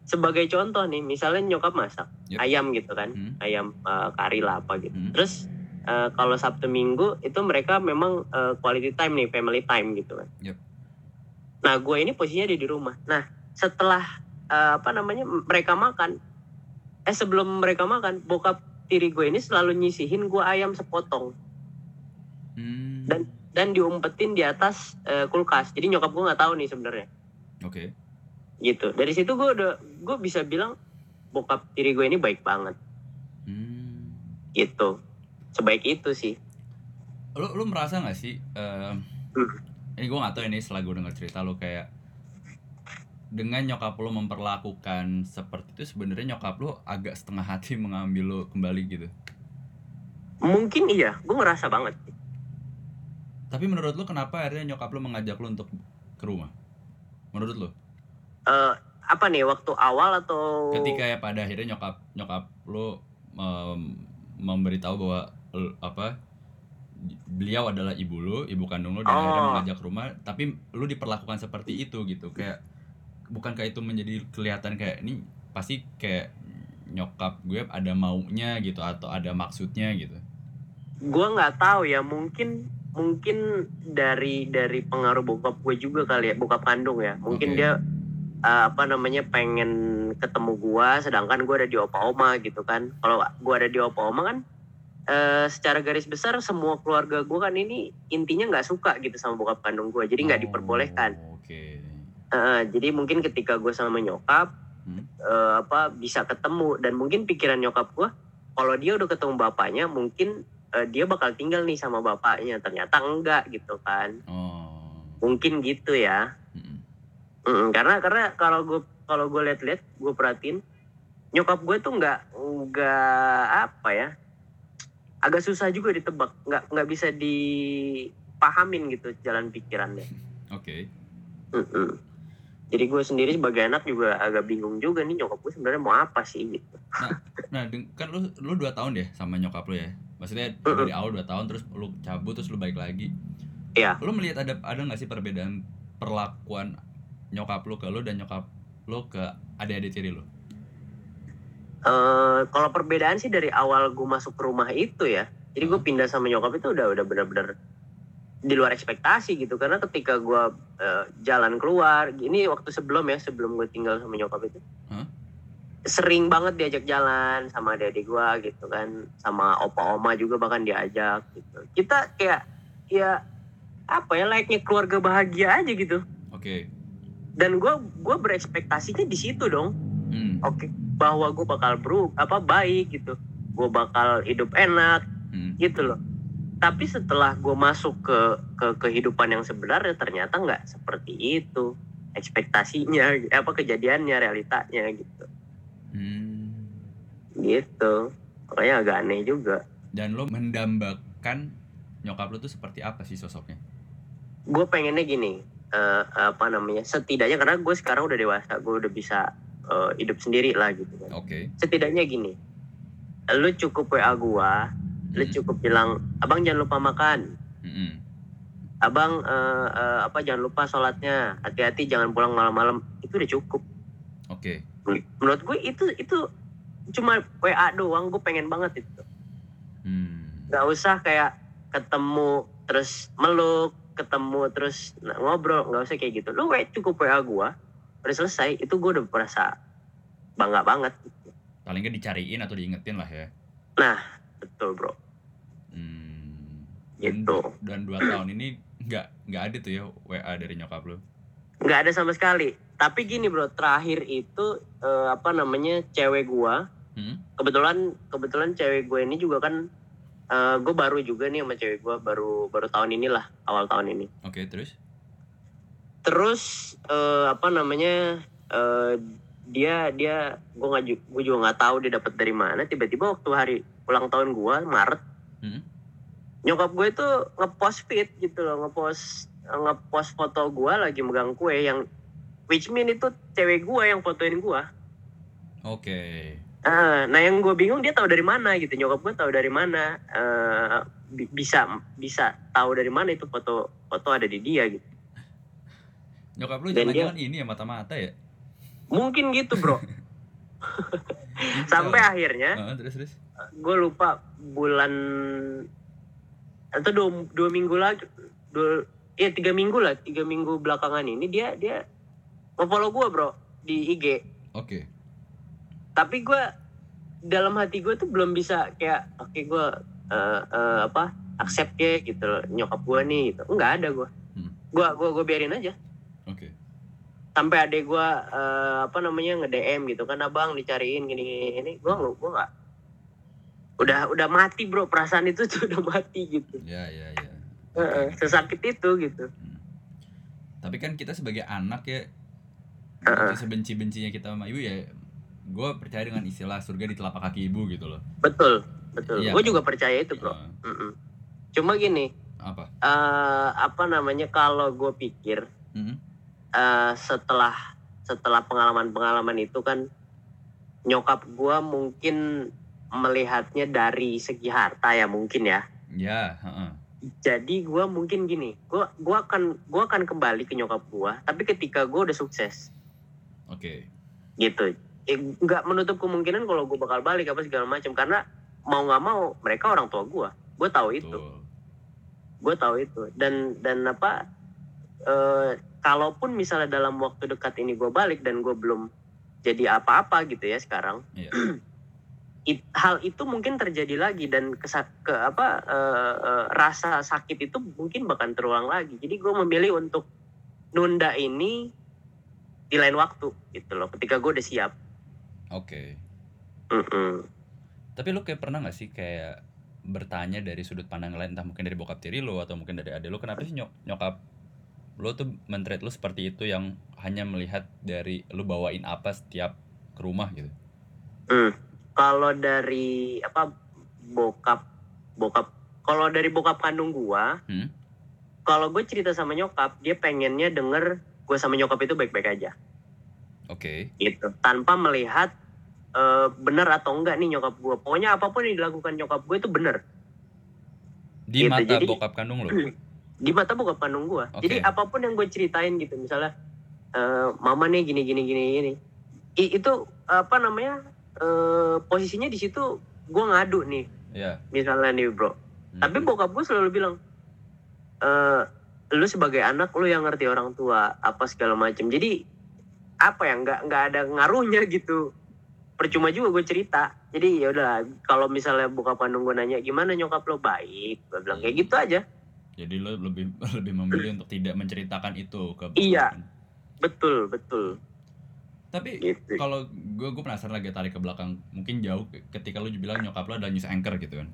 Sebagai contoh nih misalnya nyokap masak Yep. ayam gitu kan Hmm. ayam eh, kari lah apa gitu Hmm. terus eh, kalau sabtu minggu itu mereka memang eh, quality time nih family time gitu kan Yep. nah gue ini posisinya ada di rumah nah setelah eh, apa namanya mereka makan eh sebelum mereka makan bokap tiri gue ini selalu nyisihin gue ayam sepotong Hmm. Dan- dan diumpetin di atas eh, kulkas jadi nyokap gue nggak tahu nih sebenarnya Oke. gitu dari situ gue udah gue bisa bilang bokap tiri gue ini baik banget Hmm. gitu sebaik itu sih Lu lu merasa gak sih eh, Hmm. ini gue gak tahu ini setelah gue denger cerita lu kayak dengan nyokap lu memperlakukan seperti itu sebenarnya nyokap lu agak setengah hati *laughs* mengambil lu kembali gitu. mungkin iya gue ngerasa banget Tapi menurut lu kenapa akhirnya nyokap lu mengajak lu untuk ke rumah? Menurut lu? Eh, apa nih waktu awal atau Ketika ya pada akhirnya nyokap nyokap lu mem- memberitahu bahwa l- apa beliau adalah ibu lu, ibu kandung lu dan akhirnya Oh. mengajak ke rumah, tapi lu diperlakukan seperti itu gitu. Kayak bukankah itu menjadi kelihatan kayak ini pasti kayak nyokap gue ada maunya gitu atau ada maksudnya gitu. gue nggak tahu ya mungkin mungkin dari dari pengaruh bokap gue juga kali ya bokap kandung ya mungkin Oke. dia eh, apa namanya pengen ketemu gue sedangkan gue ada di opa oma gitu kan kalau gue ada di opa oma kan eh, secara garis besar semua keluarga gue kan ini intinya nggak suka gitu sama bokap kandung gue jadi nggak Oh, diperbolehkan Oke. Eh, jadi mungkin ketika gue sama nyokap Hmm. eh, apa bisa ketemu dan mungkin pikiran nyokap gue kalau dia udah ketemu bapaknya mungkin eh, dia bakal tinggal nih sama bapaknya ternyata enggak gitu kan Oh. mungkin gitu ya Mm-mm. Mm, karena karena kalau gue kalau gue lihat-lihat gue perhatiin nyokap gue tuh nggak nggak apa ya agak susah juga ditebak nggak nggak bisa dipahamin gitu jalan pikirannya *laughs* Oke. Mm-mm. Jadi gue sendiri sebagai anak juga agak bingung juga nih nyokap gue sebenarnya mau apa sih gitu. Nah, deng- kan lu lu 2 tahun deh sama nyokap lu ya. Maksudnya Mm-mm. dari awal 2 tahun terus lu cabut terus lu balik lagi. Iya. Lu melihat ada ada nggak sih perbedaan perlakuan nyokap lu ke lu dan nyokap lu ke adik-adik tiri lu? Eh kalau perbedaan sih dari awal gue masuk ke rumah itu ya. Jadi gue pindah sama nyokap itu udah udah benar-benar di luar ekspektasi gitu karena ketika gue eh, jalan keluar ini waktu sebelum ya sebelum gue tinggal sama nyokap itu Hah? sering banget diajak jalan sama adik-adik gua gitu kan sama opa oma juga bahkan diajak gitu kita kayak ya apa ya layaknya keluarga bahagia aja gitu Oke. Dan gua gua berekspektasinya di situ dong Hmm. oke bahwa gue bakal bro apa baik gitu gue bakal hidup enak Hmm. gitu loh tapi setelah gue masuk ke ke kehidupan yang sebenarnya ternyata nggak seperti itu ekspektasinya apa kejadiannya realitanya gitu Hmm. gitu makanya agak aneh juga Dan lo mendambakan nyokap lo tuh seperti apa sih sosoknya? gue pengennya gini eh, apa namanya setidaknya karena gue sekarang udah dewasa gue udah bisa eh, hidup sendiri lah gitu kan Oke. setidaknya gini lu cukup wa gua lu Hmm. cukup bilang abang jangan lupa makan Hmm. abang eh, eh, apa jangan lupa sholatnya hati-hati jangan pulang malam-malam itu udah cukup Oke. menurut gue itu itu cuma wa doang gue pengen banget itu Hmm. nggak usah kayak ketemu terus meluk ketemu terus nah, ngobrol nggak usah kayak gitu lu wa cukup wa gua udah selesai itu gue udah merasa bangga banget Paling nggak dicariin atau diingetin lah ya. betul bro Hmm. Dan, Gitu. dan dua tahun ini nggak nggak ada tuh ya WA dari nyokap lo. nggak ada sama sekali tapi gini bro terakhir itu eh, apa namanya cewek gua Hmm. kebetulan kebetulan cewek gue ini juga kan eh, gue baru juga nih sama cewek gue baru baru tahun inilah awal tahun ini Oke terus? terus eh, apa namanya eh, dia dia gue nggak gue juga nggak tahu dia dapat dari mana tiba-tiba waktu hari ulang tahun gue Maret Hmm. nyokap gue itu ngepost feed gitu loh ngepost ngepost foto gue lagi megang kue yang which mean itu cewek gue yang fotoin gue Oke. Ah, nah yang gue bingung dia tahu dari mana gitu nyokap gue tahu dari mana eh, bi- bisa bisa tahu dari mana itu foto foto ada di dia gitu Nyokap dia- jangan-jangan ini ya mata-mata ya? mungkin gitu bro *laughs* sampai akhirnya terus terus. gue lupa bulan atau dua, dua minggu lagi dua ya tiga minggu lah tiga minggu belakangan ini dia dia follow gue bro di IG Oke. Tapi gue dalam hati gue tuh belum bisa kayak oke gue eh, eh, apa accept ya gitu loh, nyokap gue nih gitu nggak ada gue Hmm. gue gue gue biarin aja Oke. sampai adek gue eh, apa namanya nge DM gitu kan abang dicariin gini gini, gini. gue nggak gue nggak udah udah mati bro perasaan itu *laughs* tuh udah mati gitu Ya ya ya. Heeh, sesakit itu gitu Tapi kan kita sebagai anak ya, Heeh. sebenci-bencinya kita sama ibu ya, gue percaya dengan istilah surga di telapak kaki ibu gitu loh. betul betul Iya, gue kan? juga percaya itu bro Heeh. Mm-mm. cuma gini apa? eh apa namanya kalau gue pikir Hmm. eh, setelah setelah pengalaman-pengalaman itu kan nyokap gue mungkin melihatnya dari segi harta ya mungkin ya Ya, heeh. jadi gue mungkin gini gue gua akan gua akan kembali ke nyokap gue tapi ketika gue udah sukses Oke. gitu Eh, nggak menutup kemungkinan kalau gue bakal balik apa segala macam. Karena mau nggak mau mereka orang tua gue gue tahu itu. Gue tahu itu. Dan dan apa eh, kalaupun misalnya dalam waktu dekat ini gue balik dan gue belum jadi apa-apa gitu ya sekarang Iya. *clears throat* it- hal itu mungkin terjadi lagi dan kesa- ke apa eh, eh, rasa sakit itu mungkin bahkan terulang lagi. Jadi gue memilih untuk nunda ini di lain waktu gitu loh ketika gue udah siap Oke. Mm-mm. Tapi lu kayak pernah gak sih kayak bertanya dari sudut pandang lain entah mungkin dari bokap tiri lo atau mungkin dari adik lo kenapa sih nyok- nyokap lo tuh mentreat lo seperti itu yang hanya melihat dari lu bawain apa setiap ke rumah gitu. Hmm. Kalau dari apa bokap bokap kalau dari bokap kandung gua, Hmm. kalau gue cerita sama nyokap, dia pengennya denger gue sama nyokap itu baik-baik aja, Oke. gitu. Tanpa melihat eh, bener atau enggak nih nyokap gue. Pokoknya apa pun yang dilakukan nyokap gue itu bener Di Gitu, mata jadi- bokap kandung lo. *clears throat* di mata bokap kandung gue. Oke. Jadi apa pun yang gue ceritain gitu, misalnya eh, mama nih gini gini gini gini, I- itu apa namanya eh, posisinya di situ gue ngadu nih, Iya. misalnya nih bro. Hmm. Tapi bokap gue selalu bilang, eh lu sebagai anak lu yang ngerti orang tua apa segala macam. Jadi apa ya nggak nggak ada ngaruhnya gitu percuma juga gue cerita. Jadi ya udah kalau misalnya buka kandung gue nanya gimana nyokap lo? Baik. Gue bilang kayak gitu aja. Jadi lo lebih *laughs* lebih memilih untuk tidak menceritakan itu ke Iya. betul betul. Tapi gitu. kalau gue gue penasaran lagi tarik ke belakang. Mungkin jauh ketika lu bilang nyokap lo adalah news anchor gitu kan?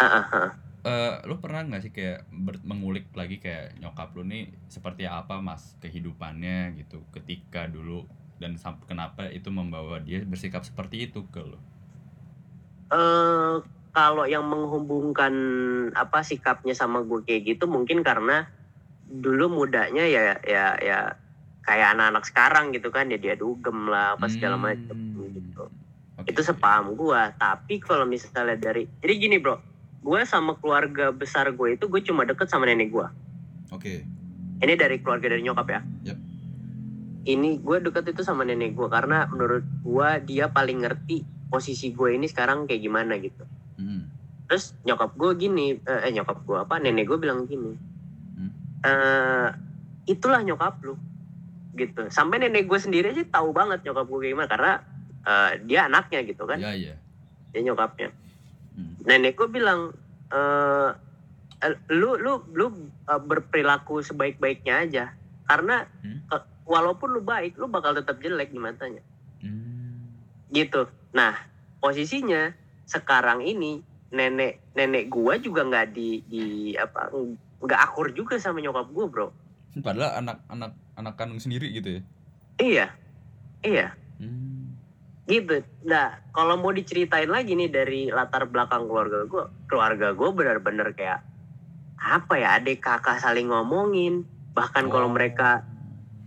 Ah. Eh, lu pernah nggak sih kayak ber- mengulik lagi kayak nyokap lu nih seperti apa mas kehidupannya? gitu. Ketika dulu dan kenapa itu membawa dia bersikap seperti itu ke lu eh kalau yang menghubungkan apa sikapnya sama gue kayak gitu mungkin karena dulu mudanya ya ya ya kayak anak-anak sekarang gitu kan ya dia dugem lah apa segala Hmm, macam gitu. Oke, itu sepaham gue tapi kalau misalnya dari jadi gini bro. Gue sama keluarga besar gue itu gue cuma deket sama nenek gue oke. Ini dari keluarga dari nyokap ya? Yap. Ini gue deket itu sama nenek gue karena menurut gue dia paling ngerti posisi gue ini sekarang kayak gimana gitu. Hmm, terus nyokap gue gini eh eh, nyokap gue apa nenek gue bilang gini Hmm. eh itulah nyokap lu gitu. Sampai nenek gue sendiri aja tahu banget nyokap gue kayak gimana karena eh, dia anaknya gitu kan. Ya ya dia nyokapnya. Hmm. nenek gue bilang eh eh, lu lu lu berperilaku sebaik-baiknya aja. Karena Hmm. Walaupun lu baik lu bakal tetap jelek di matanya. Hmm, gitu. Nah posisinya sekarang ini nenek nenek gua juga nggak di di apa nggak akur juga sama nyokap gua bro. Padahal anak anak anak kandung sendiri gitu ya? Iya. Iya. Hmm, gitu. Nah kalau mau diceritain lagi nih dari latar belakang keluarga gua keluarga gua benar-benar kayak apa ya adik kakak saling ngomongin. Bahkan kalau Oh. mereka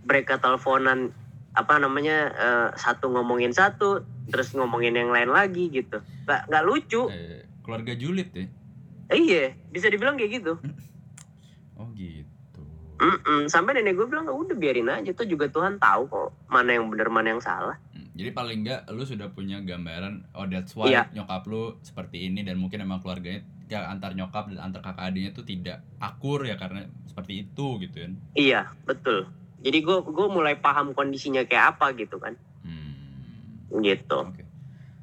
mereka teleponan apa namanya eh, satu ngomongin satu terus ngomongin yang lain lagi gitu. Nggak nggak lucu. Eh, keluarga julid ya? Eh, iya bisa dibilang kayak gitu. Oh gitu. Mm-mm. sampai nenek gue bilang "Ah, udah biarin aja tuh juga Tuhan tahu kok mana yang benar mana yang salah. Hmm, Jadi paling enggak lu sudah punya gambaran oh that's why Iya. nyokap lu seperti ini dan mungkin emang keluarganya ya antar nyokap dan antar kakak adiknya tuh tidak akur ya karena seperti itu gitu kan. iya betul jadi gue gue mulai paham kondisinya kayak apa gitu kan Hmm. gitu Oke.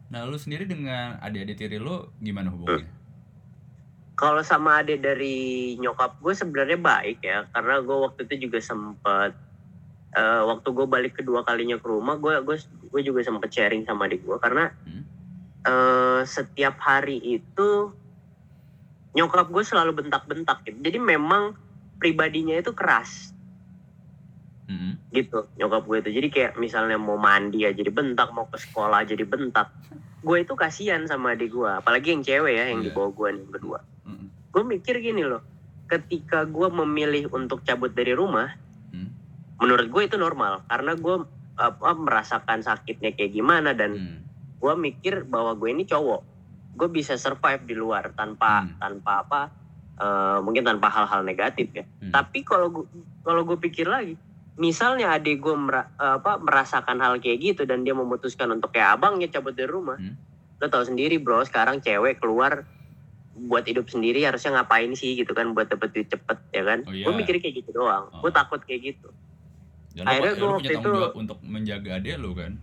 Nah, lu sendiri dengan adik-adik tiri lu gimana hubungannya? kalau sama adik dari nyokap gue sebenarnya baik ya karena gue waktu itu juga sempet eh, waktu gue balik kedua kalinya ke rumah gue gue gue juga sempet sharing sama adik gue karena Hmm. eh, setiap hari itu nyokap gue selalu bentak-bentak gitu jadi memang pribadinya itu keras Mm-mm. gitu nyokap gue itu jadi kayak misalnya mau mandi aja dibentak mau ke sekolah aja dibentak gue itu kasihan sama adik gue apalagi yang cewek ya yang di Iya. bawah gue nih berdua Mm-mm. gue mikir gini loh ketika gue memilih untuk cabut dari rumah Hmm. menurut gue itu normal karena gue apa merasakan sakitnya kayak gimana dan Hmm. gue mikir bahwa gue ini cowok gue bisa survive di luar tanpa Hmm. tanpa apa eh, mungkin tanpa hal-hal negatif ya Hmm. tapi kalau kalau gue pikir lagi misalnya adik gue mera- eh, apa merasakan hal kayak gitu dan dia memutuskan untuk kayak abangnya cabut dari rumah Hmm. lo tau sendiri bro sekarang cewek keluar buat hidup sendiri harusnya ngapain sih gitu kan buat dapet duit cepet ya kan Oh, iya. gue mikir kayak gitu doang Oh. gue takut kayak gitu Dan Akhirnya ya, lu waktu itu- untuk menjaga adik lu kan?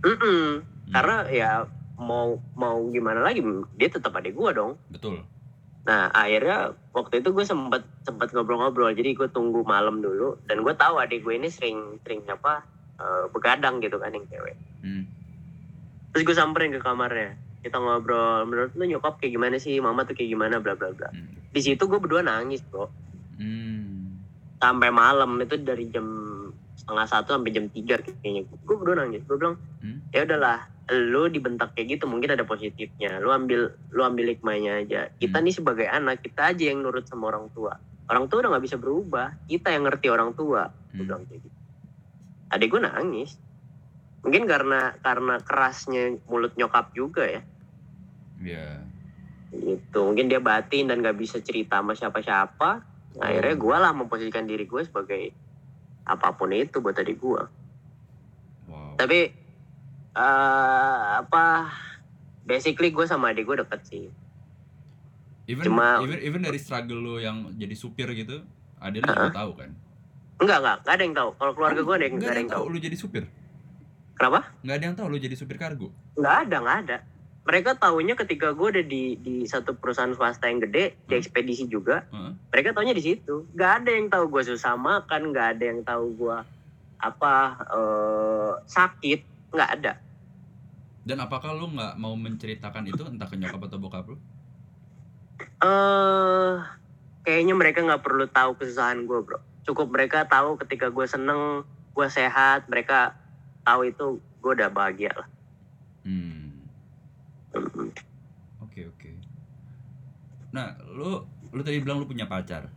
Mm-mm. Hmm. karena ya mau mau gimana lagi dia tetap adik gue dong betul. Nah akhirnya waktu itu gue sempet sempet ngobrol-ngobrol jadi gue tunggu malam dulu dan gue tahu adik gue ini sering sering apa eh, begadang gitu kan yang cewek. Hmm. Terus gue samperin ke kamarnya kita ngobrol menurut lu nyokap kayak gimana sih mama tuh kayak gimana bla bla bla. Hmm. Di situ gue berdua nangis bro Hmm. sampai malam itu dari jam setengah satu sampai jam tiga kayaknya. Gue berdua nangis gue bilang Hmm. ya udahlah lu dibentak kayak gitu mungkin ada positifnya. Lu ambil lu ambil hikmahnya aja. Kita Hmm. nih sebagai anak kita aja yang nurut sama orang tua. Orang tua udah nggak bisa berubah. Kita yang ngerti orang tua. Gue Hmm. bilang kayak gitu. Adik gue nangis. Mungkin karena karena kerasnya mulut nyokap juga ya. Ya. gitu. Mungkin dia batin dan nggak bisa cerita sama siapa-siapa. Hmm. akhirnya gue lah memposisikan diri gue sebagai apa pun itu buat adik gue Wow. tapi eh apa basically gue sama adik gue deket sih Even, cuma- even even dari struggle lu yang jadi supir gitu, adik lu juga tahu kan? enggak enggak enggak ada yang tahu kalau keluarga gue ada yang Nggak enggak ada yang tahu lu jadi supir. Kenapa? Nggak ada yang tahu lu jadi supir kargo. nggak ada nggak ada mereka tahunya ketika gue ada di di satu perusahaan swasta yang gede di Hmm. ekspedisi juga Heeh. mereka tahunya di situ nggak ada yang tahu gue susah makan nggak ada yang tahu gue apa eh, sakit nggak ada Dan apakah lu nggak mau menceritakan itu entah ke nyokap atau bokap lu? eh kayaknya mereka nggak perlu tahu kesusahan gue bro cukup mereka tahu ketika gue seneng gue sehat mereka tahu itu gue udah bahagia lah Hmm. Oke oke. Nah, lu lu tadi bilang lu punya pacar.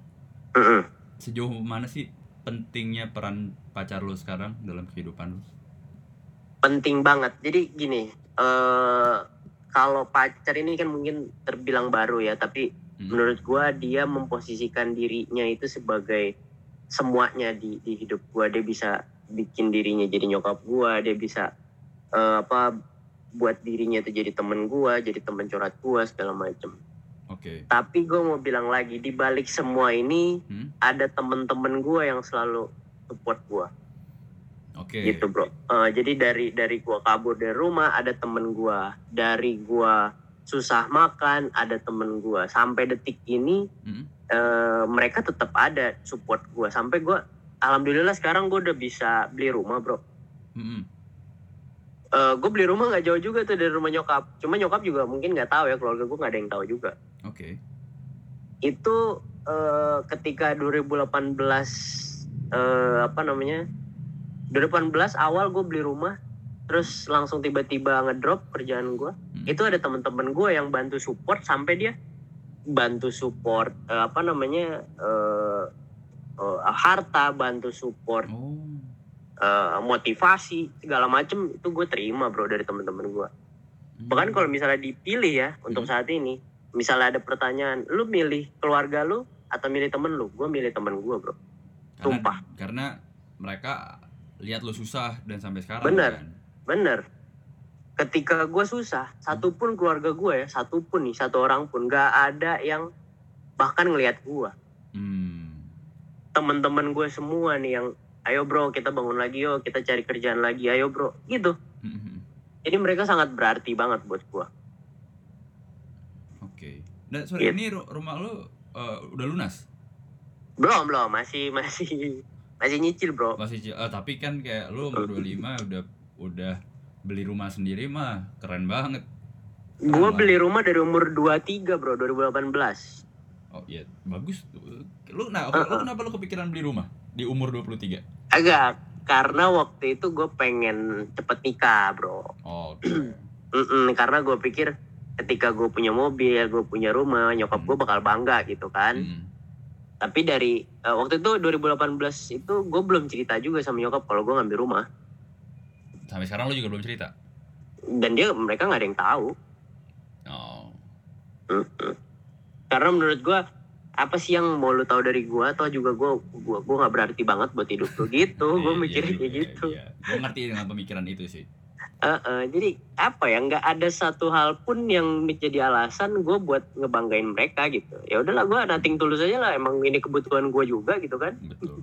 Mm-mm. Sejauh mana sih pentingnya peran pacar lu sekarang dalam kehidupan lu? penting banget. Jadi gini, eh kalau pacar ini kan mungkin terbilang baru ya, tapi Hmm. menurut gua dia memposisikan dirinya itu sebagai semuanya di di hidup gua. Dia bisa bikin dirinya jadi nyokap gua, dia bisa eh, apa buat dirinya itu jadi temen gua, jadi temen curhat gua segala macem. Oke. Tapi gue mau bilang lagi, di balik semua ini Hmm. ada temen-temen gua yang selalu support gua. Oke. gitu bro Eh, jadi dari dari gua kabur dari rumah ada temen gua dari gua susah makan ada temen gua sampai detik ini Hmm. eh, mereka tetap ada support gua sampai gua alhamdulillah sekarang gua udah bisa beli rumah bro Hmm. Eh, gue beli rumah nggak jauh juga tuh dari rumah nyokap cuma nyokap juga mungkin nggak tahu ya keluarga gua nggak ada yang tahu juga Oke. itu eh, ketika 2018 eh, apa namanya 2018 awal gue beli rumah terus langsung tiba-tiba ngedrop kerjaan gue Hmm. itu ada teman-teman gue yang bantu support sampai dia bantu support eh, apa namanya eh, eh, harta bantu support Oh. Eh, motivasi segala macem itu gue terima bro dari teman-teman gue Hmm. bahkan kalau misalnya dipilih ya untuk Hmm. saat ini misalnya ada pertanyaan lu milih keluarga lu atau milih temen lu gue milih temen gue bro karena, sumpah. Karena mereka lihat lu susah dan sampai sekarang Bener. kan. bener ketika gue susah satupun keluarga gue ya satupun nih satu orang pun gak ada yang bahkan ngelihat gue Hmm. teman-teman gue semua nih yang ayo bro kita bangun lagi yuk kita cari kerjaan lagi ayo bro gitu Hmm, hmm. jadi mereka sangat berarti banget buat gue Oke. Dan sorry Iya. ini ru- rumah lu eh, udah lunas? belum belum masih masih masih nyicil bro Masih eh, tapi kan kayak lu umur 25 udah udah beli rumah sendiri mah keren banget. Alah. beli rumah dari umur 23 bro 2018 Oh iya, bagus. Lu nah, oke, lu kenapa lu kepikiran beli rumah di umur 23? agak karena waktu itu gue pengen cepet nikah bro Oh, oke. *clears throat* Mm-mm, karena gue pikir ketika gue punya mobil gue punya rumah nyokap Hmm. gue bakal bangga gitu kan Hmm. tapi dari eh, waktu itu 2018 itu gue belum cerita juga sama nyokap kalau gue ngambil rumah Sampai sekarang lu juga belum cerita. dan dia mereka nggak ada yang tahu Oh. Mm-mm. karena menurut gue apa sih yang mau lu tahu dari gue atau juga gue gue gue nggak berarti banget buat hidup lu gitu gue Iya, mikirnya iya, kayak iya, gitu Iya. Gue ngerti dengan pemikiran itu sih. Eh, eh, jadi apa ya nggak ada satu hal pun yang menjadi alasan gue buat ngebanggain mereka gitu ya udahlah gue nating tulus aja lah emang ini kebutuhan gue juga gitu kan Betul.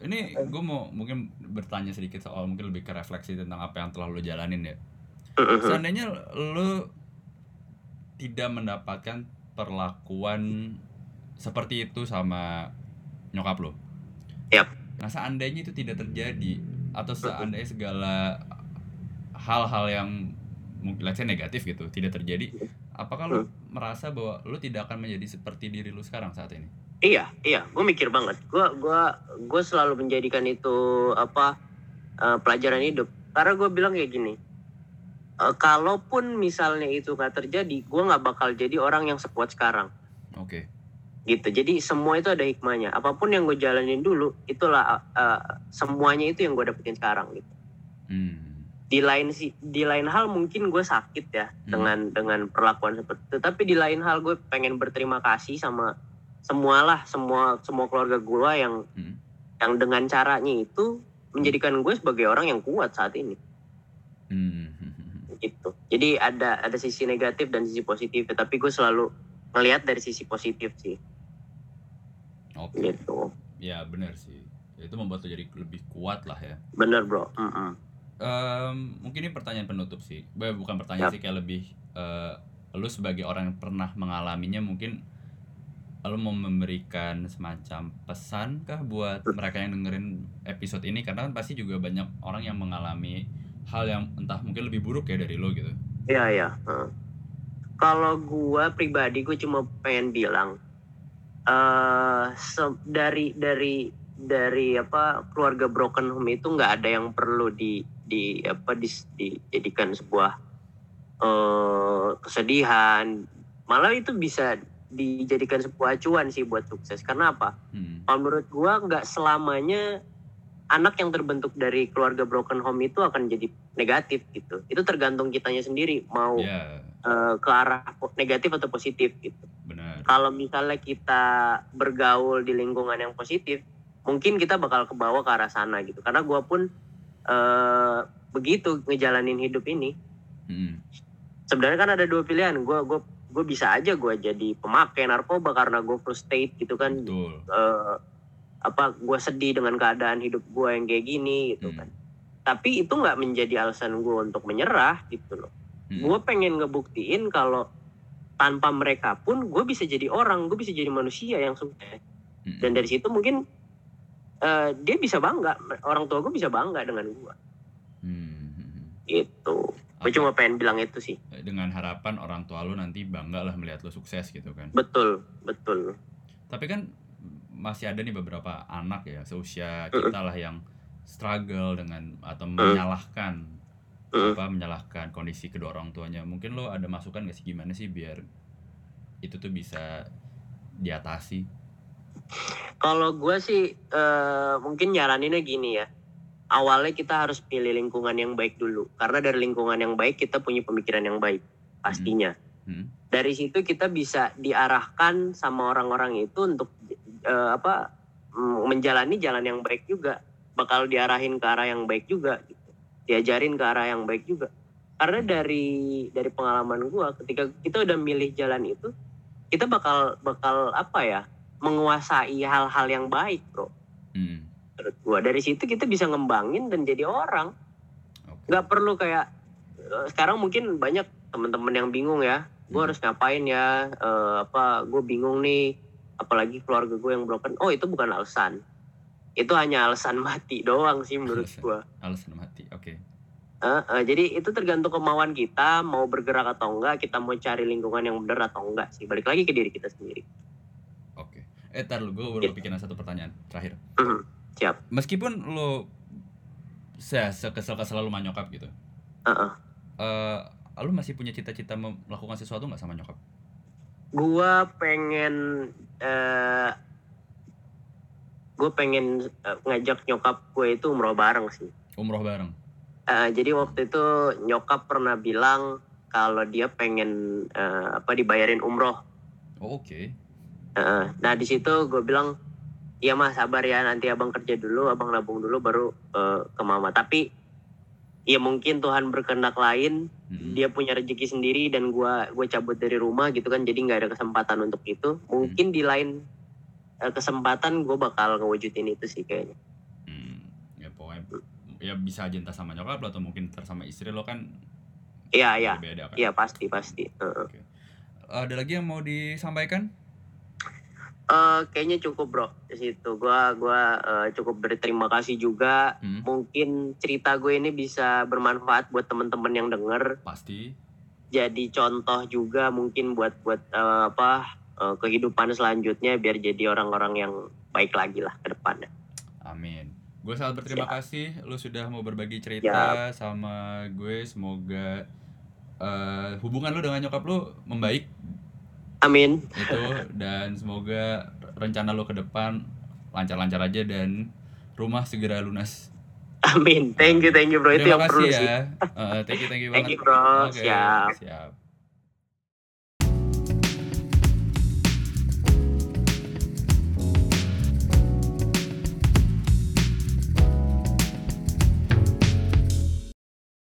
Ini gue mau mungkin bertanya sedikit soal mungkin lebih ke refleksi tentang apa yang telah lu jalanin ya. Seandainya lu tidak mendapatkan perlakuan seperti itu sama nyokap lo. Yap. Nah seandainya itu tidak terjadi atau seandainya segala hal-hal yang mungkin say negatif gitu tidak terjadi, apakah lu merasa bahwa lu tidak akan menjadi seperti diri lu sekarang saat ini? iya iya gue mikir banget gue gua gue selalu menjadikan itu apa eh, pelajaran hidup karena gue bilang kayak gini eh, kalaupun misalnya itu nggak terjadi gue nggak bakal jadi orang yang sekuat sekarang Oke. gitu jadi semua itu ada hikmahnya apa pun yang gue jalanin dulu itulah eh, semuanya itu yang gue dapetin sekarang gitu Hmm. di lain si di lain hal mungkin gue sakit ya Hmm. dengan dengan perlakuan seperti itu tapi di lain hal gue pengen berterima kasih sama semualah semua semua keluarga gue yang Hmm. yang dengan caranya itu menjadikan gue sebagai orang yang kuat saat ini Hmm. Gitu jadi ada ada sisi negatif dan sisi positif tapi gue selalu ngelihat dari sisi positif sih Oke. gitu Ya benar sih. Ya, Itu membuat lu jadi lebih kuat lah ya. bener bro Mm-mm. em, mungkin ini pertanyaan penutup sih. Bukan pertanyaan Yap. sih kayak lebih eh, lu sebagai orang yang pernah mengalaminya mungkin lu mau memberikan semacam pesan kah buat mereka yang dengerin episode ini karena kan pasti juga banyak orang yang mengalami hal yang entah mungkin lebih buruk ya dari lo gitu. Iya iya. Heeh. Kalau gua pribadi gue cuma pengen bilang eh se- dari dari dari apa keluarga broken home itu nggak ada yang perlu di di apa dis- dijadikan sebuah eh kesedihan. Malah itu bisa dijadikan sebuah acuan sih buat sukses. Karena apa? Hmm. Kalau menurut gua nggak selamanya anak yang terbentuk dari keluarga broken home itu akan jadi negatif gitu. Itu tergantung kitanya sendiri mau Ya, eh, ke arah negatif atau positif gitu. benar. Kalau misalnya kita bergaul di lingkungan yang positif, mungkin kita bakal kebawa ke arah sana gitu. Karena gua pun eh, begitu ngejalanin hidup ini. Hmm. Sebenarnya kan ada dua pilihan. Gua gua gue bisa aja gua jadi pemakai narkoba karena gue frustate gitu kan Betul. eh, apa gue sedih dengan keadaan hidup gue yang kayak gini gitu Hmm. kan tapi itu nggak menjadi alasan gue untuk menyerah gitu loh Hmm. gue pengen ngebuktiin kalau tanpa mereka pun gue bisa jadi orang gue bisa jadi manusia yang sukses Hmm. dan dari situ mungkin eh, dia bisa bangga orang tua gue bisa bangga dengan gue Hmm. gitu gue cuma pengen bilang itu sih dengan harapan orang tua lu nanti bangga lah melihat lu sukses gitu kan. betul betul Tapi kan masih ada nih beberapa anak ya seusia kita lah yang struggle dengan atau menyalahkan apa menyalahkan kondisi kedua orang tuanya. Mungkin lo ada masukan gak sih gimana sih biar itu tuh bisa diatasi? Kalau gue sih eh, mungkin nyaraninnya gini ya. Awalnya kita harus pilih lingkungan yang baik dulu. Karena dari lingkungan yang baik kita punya pemikiran yang baik. Pastinya. Hmm. Dari situ kita bisa diarahkan sama orang-orang itu untuk eh, apa mm, menjalani jalan yang baik juga. Bakal diarahin ke arah yang baik juga. Gitu. Diajarin ke arah yang baik juga. Karena dari dari pengalaman gue, ketika kita udah milih jalan itu, kita bakal bakal apa ya menguasai hal-hal yang baik, bro Hmm. menurut dari situ kita bisa ngembangin dan jadi orang Oke. nggak perlu kayak eh, sekarang mungkin banyak teman-teman yang bingung ya gue Hmm. harus ngapain ya Eh, apa gue bingung nih apalagi keluarga gue yang broken oh itu bukan alasan itu hanya alasan mati doang sih menurut Alasan. gua Alasan mati. Oke. Eh, eh, jadi itu tergantung kemauan kita mau bergerak atau enggak kita mau cari lingkungan yang benar atau enggak sih balik lagi ke diri kita sendiri Oke. Eh, tar lu, gue baru Gitu. kepikiran satu pertanyaan terakhir. Mhm, siap Meskipun lo se sekesel-kesel lu sama nyokap gitu, Heeh. eh lu masih punya cita-cita melakukan sesuatu nggak sama nyokap? gua pengen eh gue pengen eh, ngajak nyokap gue itu umroh bareng sih. Umroh bareng. Eh, jadi waktu itu nyokap pernah bilang kalau dia pengen eh, apa dibayarin umroh. Oh, Oke. Eh, nah di situ gue bilang, iya mas sabar ya nanti abang kerja dulu, abang nabung dulu baru eh, ke mama. Tapi ya mungkin Tuhan berkehendak lain, Mm-mm. dia punya rezeki sendiri dan gua gue cabut dari rumah gitu kan, jadi nggak ada kesempatan untuk itu. Mungkin di lain eh, kesempatan gue bakal ngewujudin itu sih kayaknya. Hmm, ya pokoknya ya bisa aja entah sama nyokap lo atau mungkin ntar sama istri lo kan Iya iya kan. iya pasti pasti. Heeh. Ada lagi yang mau disampaikan? Eh, kayaknya cukup bro di situ. Gua gua eh, cukup berterima kasih juga. Hmm, Mungkin cerita gue ini bisa bermanfaat buat teman-teman yang denger. pasti. Jadi contoh juga mungkin buat buat eh, apa eh, kehidupan selanjutnya biar jadi orang-orang yang baik lagi lah ke depannya. Amin. Gue sangat berterima kasih lo sudah mau berbagi cerita sama gue. Semoga eh, hubungan lo dengan nyokap lo membaik Amin. itu dan semoga rencana lo ke depan lancar-lancar aja dan rumah segera lunas. Amin. Thank you thank you bro itu Terima yang perlu sih. ya. Eh, thank you thank you Thank banget. you bro. Oke, Siap. siap.